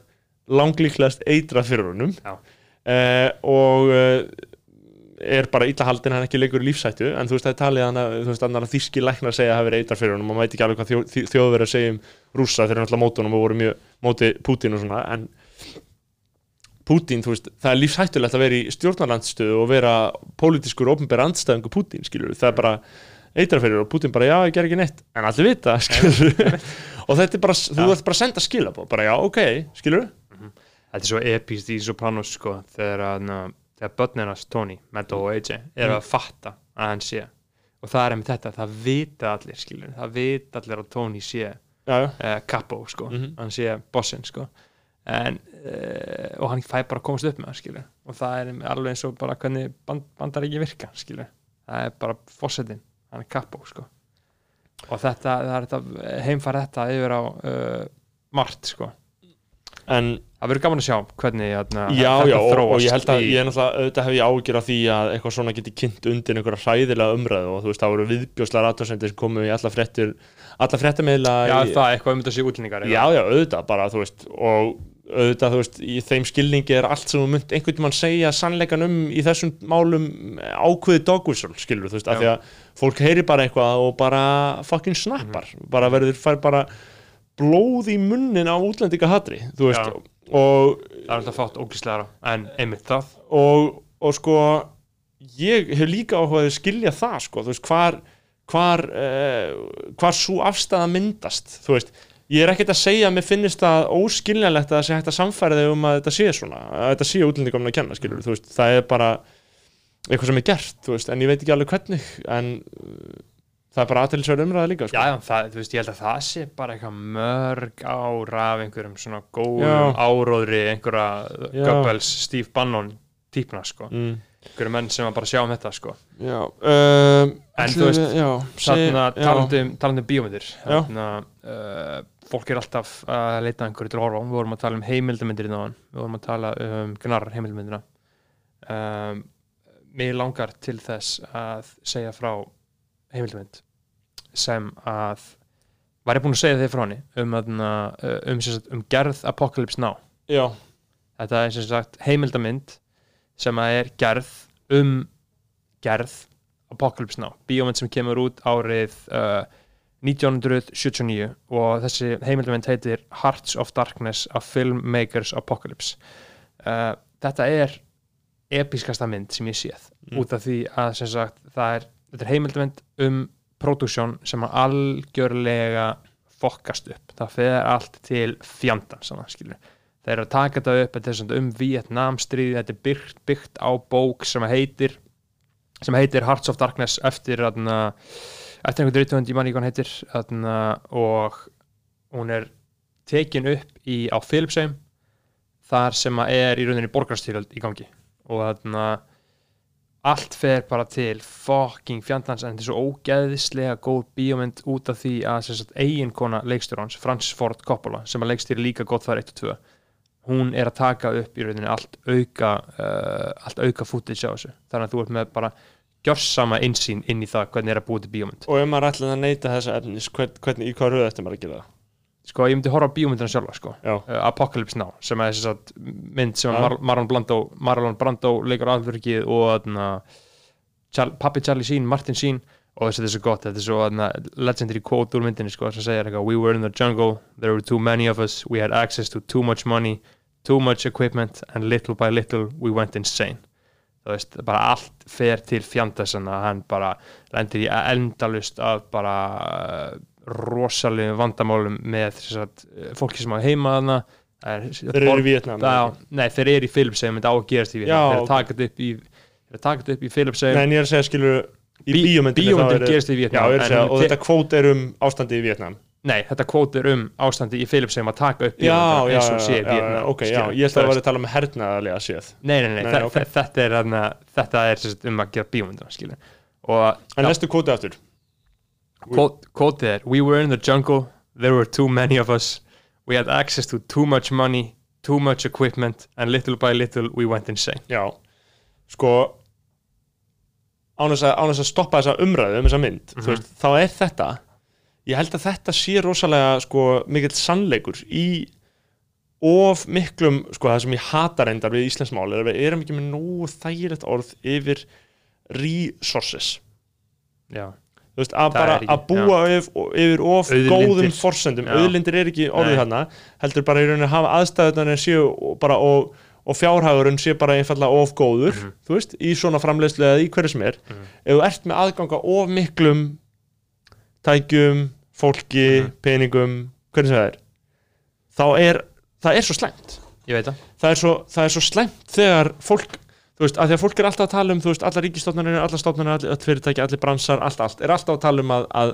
langlíklegast eitrað fyrir honum. Uh, og uh, er bara illa haldin hann ekki leikur í lífsættu en þú veist það er talið hann að- þú veist annar að þíski læknar segja að hafi verið eitrað fyrir honum og maður veit ekki alveg hvað þjó, þjó, þjóðverið að segja um þeir eru náttúrulega móti honum og voru mjög móti Putin og svona en Putin, þú veist, það er lífshættulegt að vera í stjórnarlandstöðu og vera pólitískur ofnbæra andstæðingu Putin, skilur það er bara eitra fyrir og Putin bara já, ég ger ekki neitt. En allir vita, skilur <laughs> og þetta er bara, þú ert bara að senda skilabóð bara já, ok, skilur Þetta er svo epíst í Sopranos sko þegar, að, þegar börnirnas Tony, Meadow og AJ eru að fatta að hann sé. Og það er einmitt þetta, það vita allir skilur, það vita allir að Tony sé já, já, uh, sko, Mhm. hann sé bossinn sko. En, uh, og hann fæ bara að komast upp með það skilur og það er alveg eins og bara hvernig band, bandaríki virka skilur, það er bara fossetin, hann er Capo sko. Og þetta, þetta heimfæra þetta yfir á uh, margt sko. En Það verður gaman að sjá hvernig hérna, já, já, og, og ég held að í, ég er auðvitað hef ég ágjur af því að eitthvað svona geti kynnt undir einhverja hræðilega umræðu og þú veist, það voru viðbjóslega ratvarsendir sem komu í alla fréttir alla fréttameila Já, í, það er eitthvað um þetta sé útlendingar já, já, auðvitað bara, þú veist og auðvitað, þú veist, í þeim skilningi er allt sem þú mynd einhvern tímann segja sannleikan um í þessum málum ákveði dogwhistle, skilur, þú veist, af því að fólk heyri bara eitthvað og bara fucking snappar, bara verður, fær bara blóð í munnin á útlendingahatri, þú veist, Já. Og Það er alltaf fátt ógíslegara en einmitt það. Og, og sko ég hef líka áhugaði að skilja það sko, þú veist, hvar hvar, uh, hvar svo afstæða myndast, þú veist. Ég er ekkert að segja að mér finnist það óskiljanlegt að það sé hægt að samfæra þig um að þetta sé svona að þetta sé útlendingum að kenna, skilur þú veist, það er bara eitthvað sem er gert, þú veist, en ég veit ekki alveg hvernig en það er bara aðtælisverð umræða líka, sko. Já, það, þú veist, ég held að það sé bara eitthvað mörg ára af einhverjum svona góðum áróðri einhverja. Goebbels, Steve Bannon típna, sko, mm. einhverjum menn sem að bara sjá um þetta, sko. Já, um, En þú veist, talandi um, bíómyndir Já. þarna, uh, fólk er alltaf að leita að einhverju til að horfa við vorum að tala um heimildamindir í náðan, við vorum að tala um gnar heimildamindina um, Mér langar til þess að segja frá heimildamind sem að var ég búinn að segja þig frá henni um, uh, um, um gerð Apocalypse Now. Já, þetta er sem sagt heimildamind sem að er gerð um gerð Apocalypse Now, bíómynd sem kemur út árið uh, 1979 og þessi heimildamind heitir Hearts of Darkness a Filmmakers Apocalypse. Uh, þetta er episkasta mynd sem ég séð Mm. út af því að sem sagt það er, þetta er heimildamind um produksjón sem að algjörlega fokkast upp, það fer allt til fjandan, svona skilur þeir eru að taka þetta upp, þetta er svona um Vietnamstríði, þetta er byggt, byggt á bók sem heitir sem heitir Hearts of Darkness eftir aðna, eftir einhvern reytuhund ég manni hvað hann heitir aðna, og hún er tekin upp í, á Philipsheim þar sem að er í rauninni borgarstyrjöld í gangi. Og þarna allt fer bara til fucking fjandans en þetta er svo ógeðislega góð bíómynd út af því að sem sagt, eiginkona leikstjórans, Francis Ford Coppola sem að leikstýri líka gott þar 1 og 2 hún er að taka upp í rauninni allt auka uh, allt auka footage á þessu. Þannig að þú ert með bara gjörsama einsýn inn í það hvernig er að búa til bíómynd. Og ef maður ætlaði að neyta þessa efnis hvern, hvernig, í hvað röð eftir maður að gera það sko ég myndi horfa á bíómyndina sjálfa sko. Uh, Apocalypse Now sem er þess að mynd sem. Mar Marlon Brando Marlon Brando leikur alvörkið og Char pappi Charlie Sheen, Martin Sheen. Og þessi þetta er svo gott, þetta er svo þarna, legendary quote úr myndinni sko sem segir eitthvað We were in the jungle, there were too many of us we had access to too much money too much equipment and little by little we went insane. Þú veist, bara allt fer til fjandasann að hann bara lendir í endalust af bara rosalegum vandamálum með þess að fólki sem á heima þarna. Þeir eru í Vietnam nei, þeir eru í Philipsheim þetta á að gerast í Vietnam þeir eru ok. takað upp í Philipsheim Nei, en ég er að segja skilur í Bí- bíómyndinni þá bíómyndin eru- gerist í Já, Vietnam ég er að en segja, hún og þetta kvót er um ástandi í Vietnam Nei, þetta kvót er um ástandi í Philipsheim að taka upp já, eins og sé í Vietnam ok, já, ég ætla að vera að tala um hernaðarlega séð. Nei, nei, nei, þetta er er sagt, um að gera bíómyndina En lestu kvótið aftur kvót- kvótið er We were in the jungle, there were too many of us. We had access to too much money too much equipment and little by little we went insane. Já, sko án þess að, að stoppa þessa umræðu um þessa mynd, þú veist, þá er þetta ég held að þetta sé rosalega sko mikill sannleikur í of miklum sko það sem ég hata reyndar við íslensmál er að við erum ekki með nógu þægilegt orð yfir resources. Já, veist, að bara ekki, að búa yfir, yfir of Auðlindir. góðum forsendum, Já. auðlindir er ekki orðið þarna, heldur bara í rauninni að hafa aðstæðunar en séu bara og, og fjárhagurinn sé bara einfallega of góður Mhm. þú veist, í svona framleiðslu eða í hverju sem er ef þú ert með aðganga of miklum tækjum fólki, Mhm. peningum hvernig sem það er þá er, það er svo veit það það er svo, svo slæmt þegar fólk þú veist, að því að fólk er alltaf að tala um þú veist, allar ríkistofnarnir, allar stofnarnir, allir öll fyrirtæki allir bransar, allt, allt, er alltaf að tala um að, að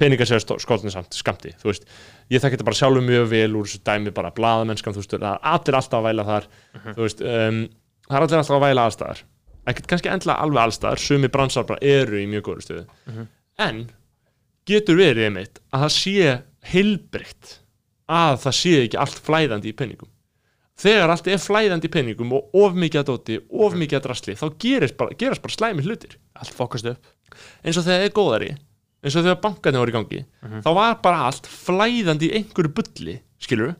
peningar séu skoltin samt skamti, þú veist, ég þekki þetta bara sjálfur mjög vel úr þessu dæmi bara blaðamennskan, þú veist, það er allir alltaf að væla þar þú veist, um, það er allir alltaf að væla allstaðar, ekkert kannski endla alveg allstaðar, sumi bransar bara eru í mjög góður stöðu, en getur verið einmitt að það sé heilbreytt að það sé ekki allt flæðandi í peningum þegar allt er flæðandi í peningum og of mikið að dóti, of mikið að drasli þá gerast bara, gerast bara slæmi hlutir. Allt fokast upp. Eins og þegar það er góðari eins og þegar bankarnir voru í gangi þá var bara allt flæðandi í einhverju bulli skilur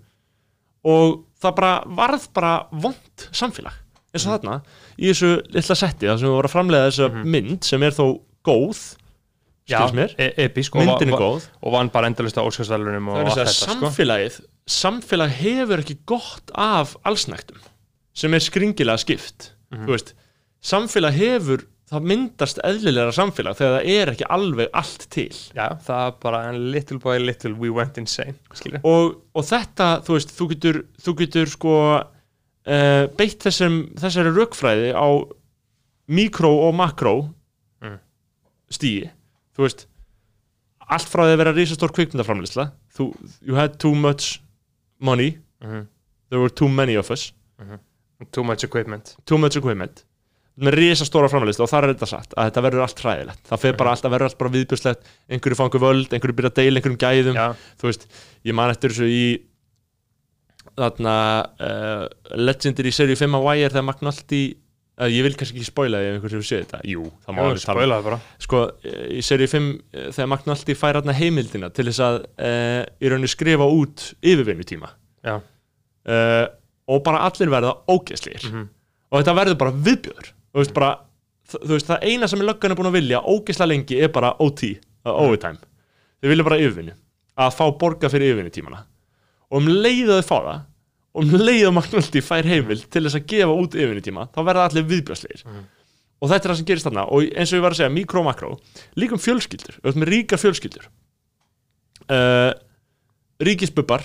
og það bara varð bara vond samfélag. Eins og þarna í þessu litla setti þar sem við vorum að framlega þessa mynd sem er þó góð skilst mér, e episk myndin er góð. og vann bara endalist á Óskarsvælunum og allt þess að þetta sko. Samfélag hefur ekki gott af allsnæktum sem er skringilega skipt. Þú veist, samfélag hefur það myndast eðlilega samfélag þegar það er ekki alveg allt til. Já, það er bara en little by little we went insane og, og þetta, þú veist, þú getur þú getur sko uh, beitt þessum, þessari rökfræði á mikró og makró Mm. stíi þú veist allt frá því að vera risastór kvikmyndaframlisla you had too much money. Mhm. there were too many of us. Too much equipment. Too much equipment. Með risastóra framlisla og þar er þetta satt að þetta verður allt hræðilegt. Það fer bara allt að verður allt bara viðbjörslegt einhverju einhverju völd, einhverju byrja að deila einhverjum gæðum. Já, þú veist, ég man eftir þessu í þarna uh, legendir í seríu 5 af Wire þegar uh, ég vil kannski ekki spoila ef einhver sem séð þetta. Jú, það má alveg tala um. spoilaði bara. Sko, eh, í seríu 5 eh, þegar McNulty fær þarna heimildina til þess að uh, í rauninni skrifa út yfirvinnutíma. Já, uh, og bara allir verða ógeðslir Mhm. og þetta verður bara viðbjör þú veist bara þ- þú veist, það eina sem er löggan er búin að vilja ógeðslega lengi er bara OT, uh, overtime. Þau vilja bara yfirvinnu. Að fá borga fyrir yfirvinnutímana. Og um leið að þau fá það og um leið að McNulty fær heimild til þess að gefa út yfirvinnutíma þá verða allir viðbjörslegir Mhm. og þetta er það sem gerist þarna. Og eins og ég var að segja, mikró og makró líka um fjölskyldur, erum með ríkar fjölskyldur. Uh, ríkisbubbar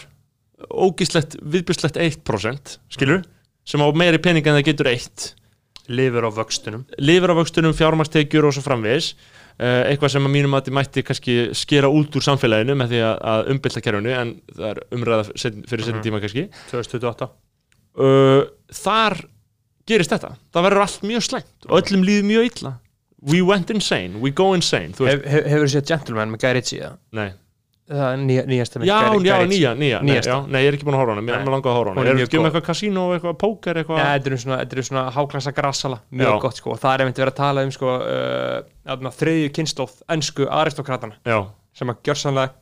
ógislegt, viðbjörslegt 1% skilur, sem á meiri pening en það getur eitt. Lifur á vöxtunum. Lifir á vöxtunum, fjármakstekjur og svo framvegis eitthvað sem að mínum að þið mætti kannski skera út úr samfélaginu með því að, að umbylta kerfinu en það er umræða fyrir setjum Mhm. tíma kannski. 2028 uh, þar gerist þetta. Það verður allt mjög slæmt og öllum líður mjög illa. We went insane, we go insane þú veist, hef, hef, Hefur þú séð Gentleman með Guy Ritchie nei, nýja, nýjasta mynd, Já, já, nýja, nýja, nei, nei, ég er ekki búin að horfa á hana, mér Nei. er langað að Hún hana. Er Er mjög ekki um eitthvað kasínó, eitthvað póker, eitthvað? Ja, þetta eru svona, eru svona háklassa grassala mjög Já. gott sko. Og það er einmitt verið að tala um sko uh, þriðju kynstóð ennsku aristokratana Já, sem að gjörsanlega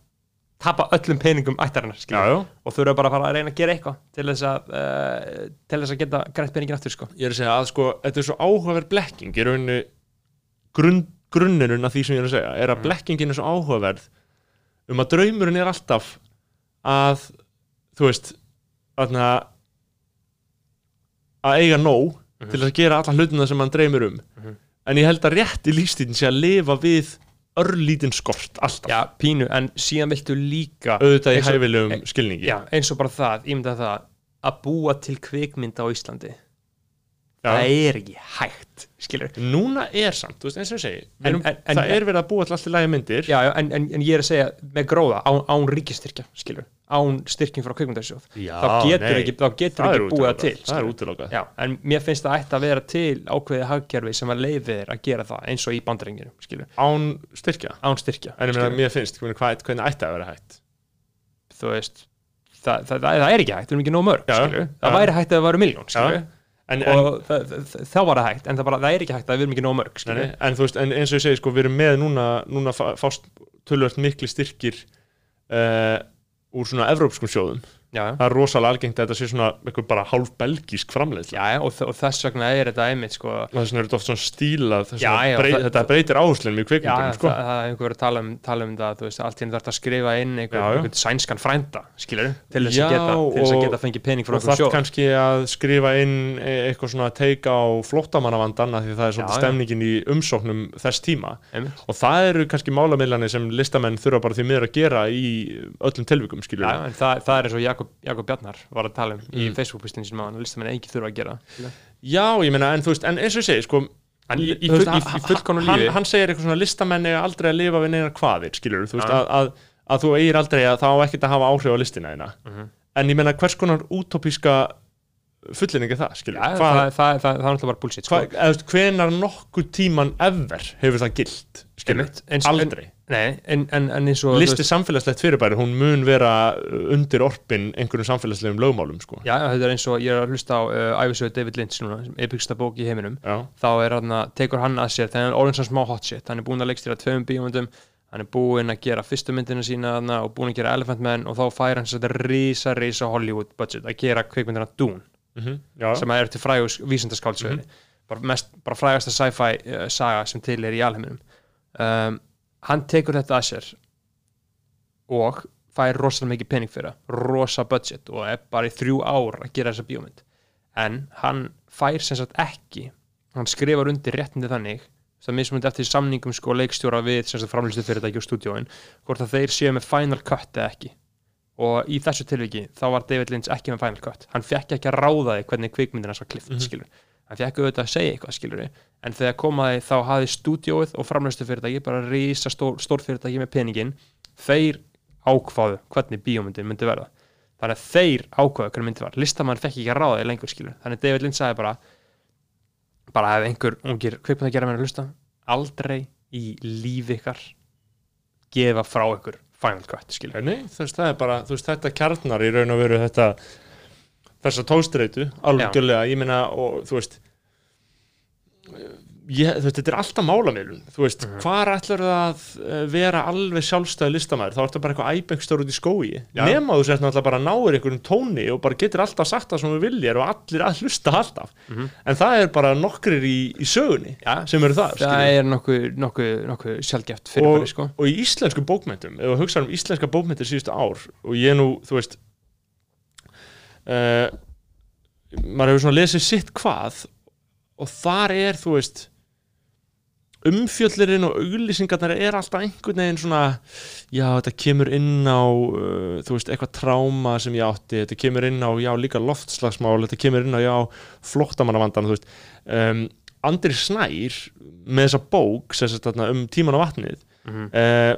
tapa öllum peningum já og þurfa bara að fara að reyna að gera eitthvað til þess að, uh, til þess að geta grætt peningin aftur sko. Ég er að segja að sko, þetta er svo áhugaverð blekking í rauninni grunn, grunnirinn af því sem ég er að segja er að Mhm. blekkingin er svo áhugaverð um að draumurinn er alltaf að þú veist þarna að eiga nóg Mhm. til að gera alla hlutina sem hann dreymir um Mhm. en ég held að rétti lífstíðin sé að lifa við örlítinn skort alltaf já, pínu, en síðan viltu líka auðvitað í hæfilegum skilningi já, eins og bara það, ég myndi að það að búa til kvikmynd á Íslandi Já. það er ekki hægt skilur, núna er samt, þú veist eins og ég segi En- en- en- það er verið að búa til allt í lagi myndir. Já, já, en, en, en ég er að segja með gróða, án, án ríkistyrkja skilur, án styrkjum frá kvikmyndasjóð Já, þá getur nei. ekki, þá getur ekki búið útilokað til skilur. en mér finnst það ætti að vera til ákveðið hagkerfi sem að leiði þér að gera það eins og í bandarenginum, skilur, án styrkja? Án styrkja en mér finnst, hvernig, hvað, hvernig ætti að vera hægt? Þú veist það, það, það, það er ekki hægt, það væri hægt að það væri miljón en, en, og það, þá var það hægt en það, bara, það er ekki hægt að við erum ekki nóg mörg nei, en veist, en eins og ég segi sko, við erum með núna, núna fá- fást tölvöld mikli styrkir uh, úr svona evrópskum sjóðum já, það er rosalega algengt að þetta sé svona eitthvað bara hálf belgísk framleiðsla Já, og, og þess vegna er þetta einmitt sko, og þess vegna er þetta oft svona stílað þess Já, vegna já, brey, það- þetta breytir áherslunum í já, kvikmyndunum sko. það, það er einhver að tala um, tala um það, veist, allt henni þarf að skrifa inn einhver, einhver sænskan frænda, skilur til þess að geta, til þess að og- geta fengið pening frá og einhver þarf sjóð kannski að skrifa inn e- eitthvað svona teika á flóttamannavandan af því það er já. stemningin í umsóknum þess tíma Einmitt. og það eru kannski málamillanir sem listamenn þurfa bara því miður að gera í öllum tilvikum en Jakob, Jakob Bjarnar var að tala um í Mm. Facebook-pistin sem að listamenn ekki þurfa að gera. Já, ég meina, en þú veist, en eins og ég segi sko, En í, í- í, þú veist, full- í- í fullkomnu hann, lífi- hann segir eitthvað svona listamenn eiga aldrei að lifa við neina kvaðir, skilur þú veist, að, að, að þú eigir aldrei að það á ekkert að hafa áhrif á listina þína. Mhm. en ég meina, hvers konar útópíska fullinning er það, skilur Já, hvað, það, það, það, það er náttúrulega bara bullshit sko. hva, hvenar nokkuð tíman ever hefur það gilt, skilur aldrei Nei, en, en, en eins og listi samfélagslegt fyrirbæri, hún mun vera undir orpin einhverjum samfélagslegum lögmálum, sko. Já, þetta er eins og ég er að hlusta á uh, æfisöðu David Lynch núna, sem epiksta bók í heiminum. Já, þá er hann að, tekur hann að sér þegar hann er orðin svo smá hot shit, hann er búinn að leikstýra tveim bíómyndum, hann er búinn að gera fyrstu myndina sína þarna og búinn að gera Elephant Man og þá fær hann þetta risa, risa Hollywood budget að gera kveikmyndina Dune mm já, sem er til frægus vísindaskáldsöðu bara, mest, bara frægasta sci-fi uh, saga sem til er í alheiminum. Um, hann tekur þetta að sér og fær rosalega mikið pening fyrir það, rosa budget og er bara í þrjú ár að gera þessa bíómynd. En hann fær sem sagt ekki hann skrifar undir réttindi þannig það mismundi eftir samningum sko leikstjóra við sem sagt framlýstu fyrirtæki og stúdíóin hvort að þeir séu með final cut eða ekki. Og í þessu tilviki þá var David Lynch ekki með final cut. Hann fekk ekki að ráða því hvernig kvikmyndina svo klift mm Mhm. Hann fekk auðvitað að segja eitthvað skilur en þegar komaði þá hafði stúdíóið og framlýstu fyrirtæki bara rísa stór, stór fyrirtæki með peningin þeir ákváðu hvernig bíómyndin myndi verða. Þannig að þeir ákváðu hvernig myndi verða listamann fekk ekki að ráða því lengur skilur þannig að David Lynch sagði bara bara ef einhver ungir kvikmynd að gera með að hlusta aldrei í lífi ykkar gefa frá ykkur final cut skilur Nei, þú veist, þetta kjarnar í raun og veru þetta þessa tóstreitu, algjörlega, ég meina og þú veist ég, þetta er alltaf málamiðlun þú veist, Mhm. hvar ætlar það að eh, vera alveg sjálfstæði listamæður, þá ertu bara eitthvað æbengstór út í skói, nema þú sért náttúrulega bara náir einhverjum tóni og bara getur alltaf sagt það sem við viljir og allir að hlusta alltaf, Mhm. en það er bara nokkrir í, í sögunni Já, sem eru það, það skilurðu. er nokkuð nokkuð nokkuð sjálfgeft fyrirbæri sko. og í íslensku bókmyndum ef þú hugsaður um íslenska bókmyndir síðustu ár og ég nú, þú veist uh, maður hefur svona lesið sitt hvað og þar er, þú veist umfjöllirinn og auglýsingarnar er alltaf einhvern veginn svona já, þetta kemur inn á uh, þú veist, eitthvað tráma sem ég átti þetta kemur inn á, já, líka loftslagsmál þetta kemur inn á, já, flottamannavandan þú veist, um, Andri Snær með þessa bók sem þarna um tíman á vatnið Mhm. uh,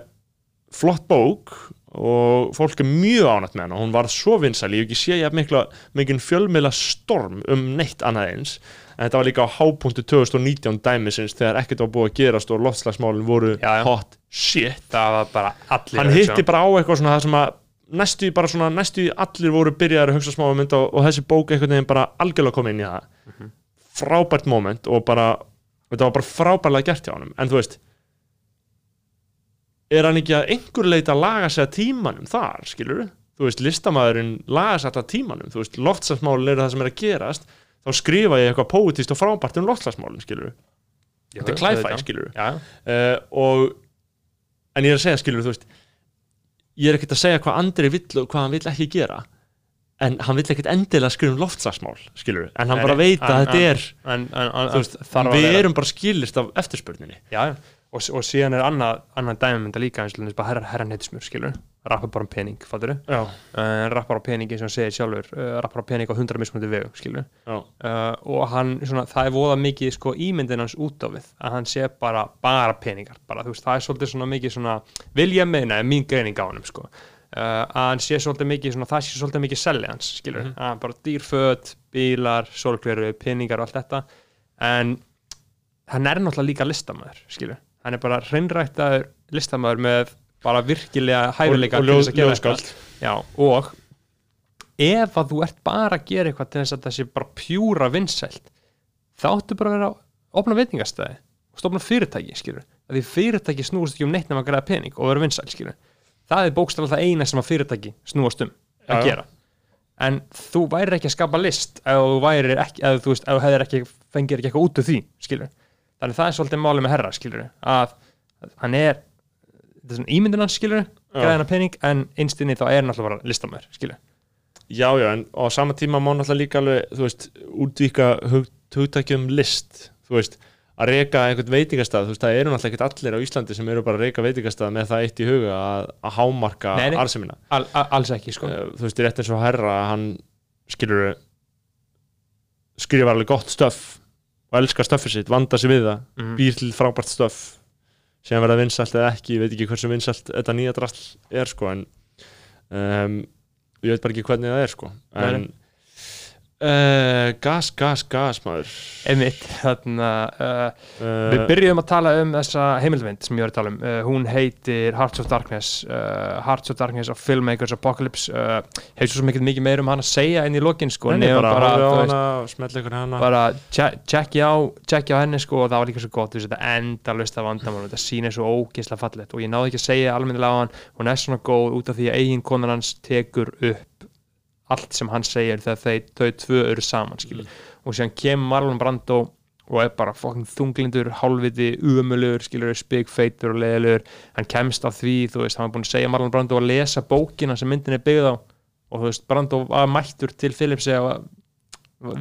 flott bók og fólk er mjög ánætt með hana. Hún var svo vinsæl, ég hef ekki sé ég mikla mikinn fjölmiðla storm um neitt annað eins, en þetta var líka á hápunktu 2019 dæmisins þegar ekkert var búið að gerast og loftslagsmálin voru Já, já. hot shit. Það var bara allir hann hitti bara á eitthvað svona það sem að næstu bara svona, næstu allir voru byrjaðar að hugsa smá um þetta og, og þessi bók einhvern veginn bara algjörlega kom inn í það. Mhm. frábært moment og bara þetta var bara frábærlega gert hjá honum. En þú veist er hann ekki að einhver leita að laga sig að tímanum þar, skilur þú veist, listamæðurinn laga sig að tímanum. Þú veist, loftslagsmálin eru það sem er að gerast. Þá skrifa ég eitthvað póitist og frábært um loftslagsmálin, skilur Já, þetta er klæfæ, auðvitað. skilur uh, og en ég er að segja skilur þú veist ég er ekkert að segja hvað Andri vill og hvað hann vill ekki gera. En hann vill ekkert endilega skrifa um loftslagsmál skilur, en hann Nei, bara veit að þetta er en, en, en, veist, við erum bara skilist af eftirspurninni. Já, já. Og, og síðan er annað, um þetta líka eins og bara herra, herra neytismur, skilur rappar bara um pening, fattur já, uh, rappar á pening eins og hann segir sjálfur uh, rappar á pening á hundra mismunandi vegu, skilur uh, og hann, svona, það er voða mikið sko, ímyndin hans út á við að hann sé bara, bara peningar bara, veist, það er svolítið svona mikið svona vilja meina, er mín greining á hann sko. að hann sé svolítið mikið svona, það sé svolítið mikið selli hans, skilur Mhm. að bara dýrföt, bílar, sólgleru peningar og allt þetta. En hann er náttúrulega líka listamæður skilur, hann er bara hreinræktaður listamæður með bara virkilega hæfileika og gera ljóðskáld. og ef að þú ert bara að gera eitthvað til þess að það sé bara pjúra vinsælt þá áttu bara að vera að opna veitingastæði og stofna fyrirtæki, skilur að því fyrirtæki snúast ekki um neitt nema að græða pening og vera vinsæl, skilur það er bókstæðlega það eina sem að fyrirtæki snúast um að já. gera. En þú væri ekki að skapa list ef þú ekki, ef þú veist, ef þú hefðir ekki fengir ekki eitthvað út úr því, skilur þannig það er svolítið málið með herra, skilur að hann er þetta er svona ímyndin hans, skilur, græða hann pening en einstinni þá er hann alltaf bara listamæður, skilur já, já, en á sama tíma má náttúrulega líka alveg, þú veist, útvíka hug, hugtækjum list, þú veist að reyka einhvern veitingastað, þú veist, það eru náttúrulega ekkert allir á Íslandi sem eru bara að reyka veitingastað með það eitt í huga að, að hámarka arðsemina. Al, al, alls ekki, sko. Uh, þú veist, rétt eins og herra hann skilur skrifar alveg gott stöff og elskar stöffið sitt, vandar sig við það Mhm. býr til frábært stöff sem verða vinsalt eða ekki, ég veit ekki hversu vinsalt þetta nýja drasl er sko en um, ég veit bara ekki hvernig það er sko Nei, en uh, gas, gas, gas maður. Einmitt, þarna uh, uh, við byrjuðum að tala um þessa heimildvind sem ég var að tala um, hún heitir Hearts of Darkness. Hearts of Darkness of Filmmakers Apocalypse. Hefur svo mikið mikið meir um hann að segja inn í lokin sko, Nei, bara, veist, hana og smetla ykkur hana. bara tje- tjekkja á, á henni sko og það var líka svo gott, þetta endalust af vandamál þetta sýnir svo ógeðslega fallegt. Og ég náði ekki að segja almennilega á hann, hún er svona góð út af því að eigin konan hans tekur upp allt sem hann segir þegar þeir, þau tvö eru saman skilur. Og síðan kemur Marlon Brando og er bara fokkin þunglindur, hálfviti, umulur, skilur, spigfeitur og leðilegur, hann kemst á því, þú veist, hann var búin að segja Marlon Brando að lesa bókina sem myndin er byggð á. Og þú veist, Brando var mættur til Philipsi og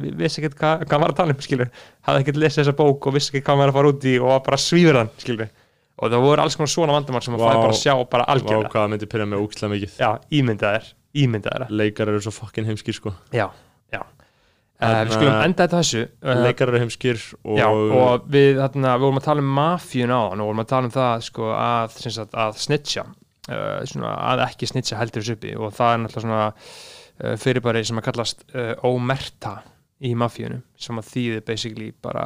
vi- vissi ekkert hvað, hann var að tala um, skilur. Hafði ekkert lesið þessa bók og vissi ekkert hvað hann var að fara út í og var bara svífur hann, skilur. Og það voru alls konar svona vandamál sem maður Vá. fæði bara að sjá bara algjörlega. hvað myndi pyrja mig úkslega mikið. Já, ímyndaðir, ímyndaðir leikar eru svo fucking heimskir sko. Já, já. Uh, við skulum enda þetta þessu uh, leikar eru heimskir og, Já, og við, þarna, við vorum að tala um mafíun á hann og vorum að tala um það sko, að, sagt, að snitcha uh, svona, að ekki snitcha heldur þessu uppi. Og það er náttúrulega svona fyrirbæri sem að kallast ómerta í mafíunum sem að þýðir basically bara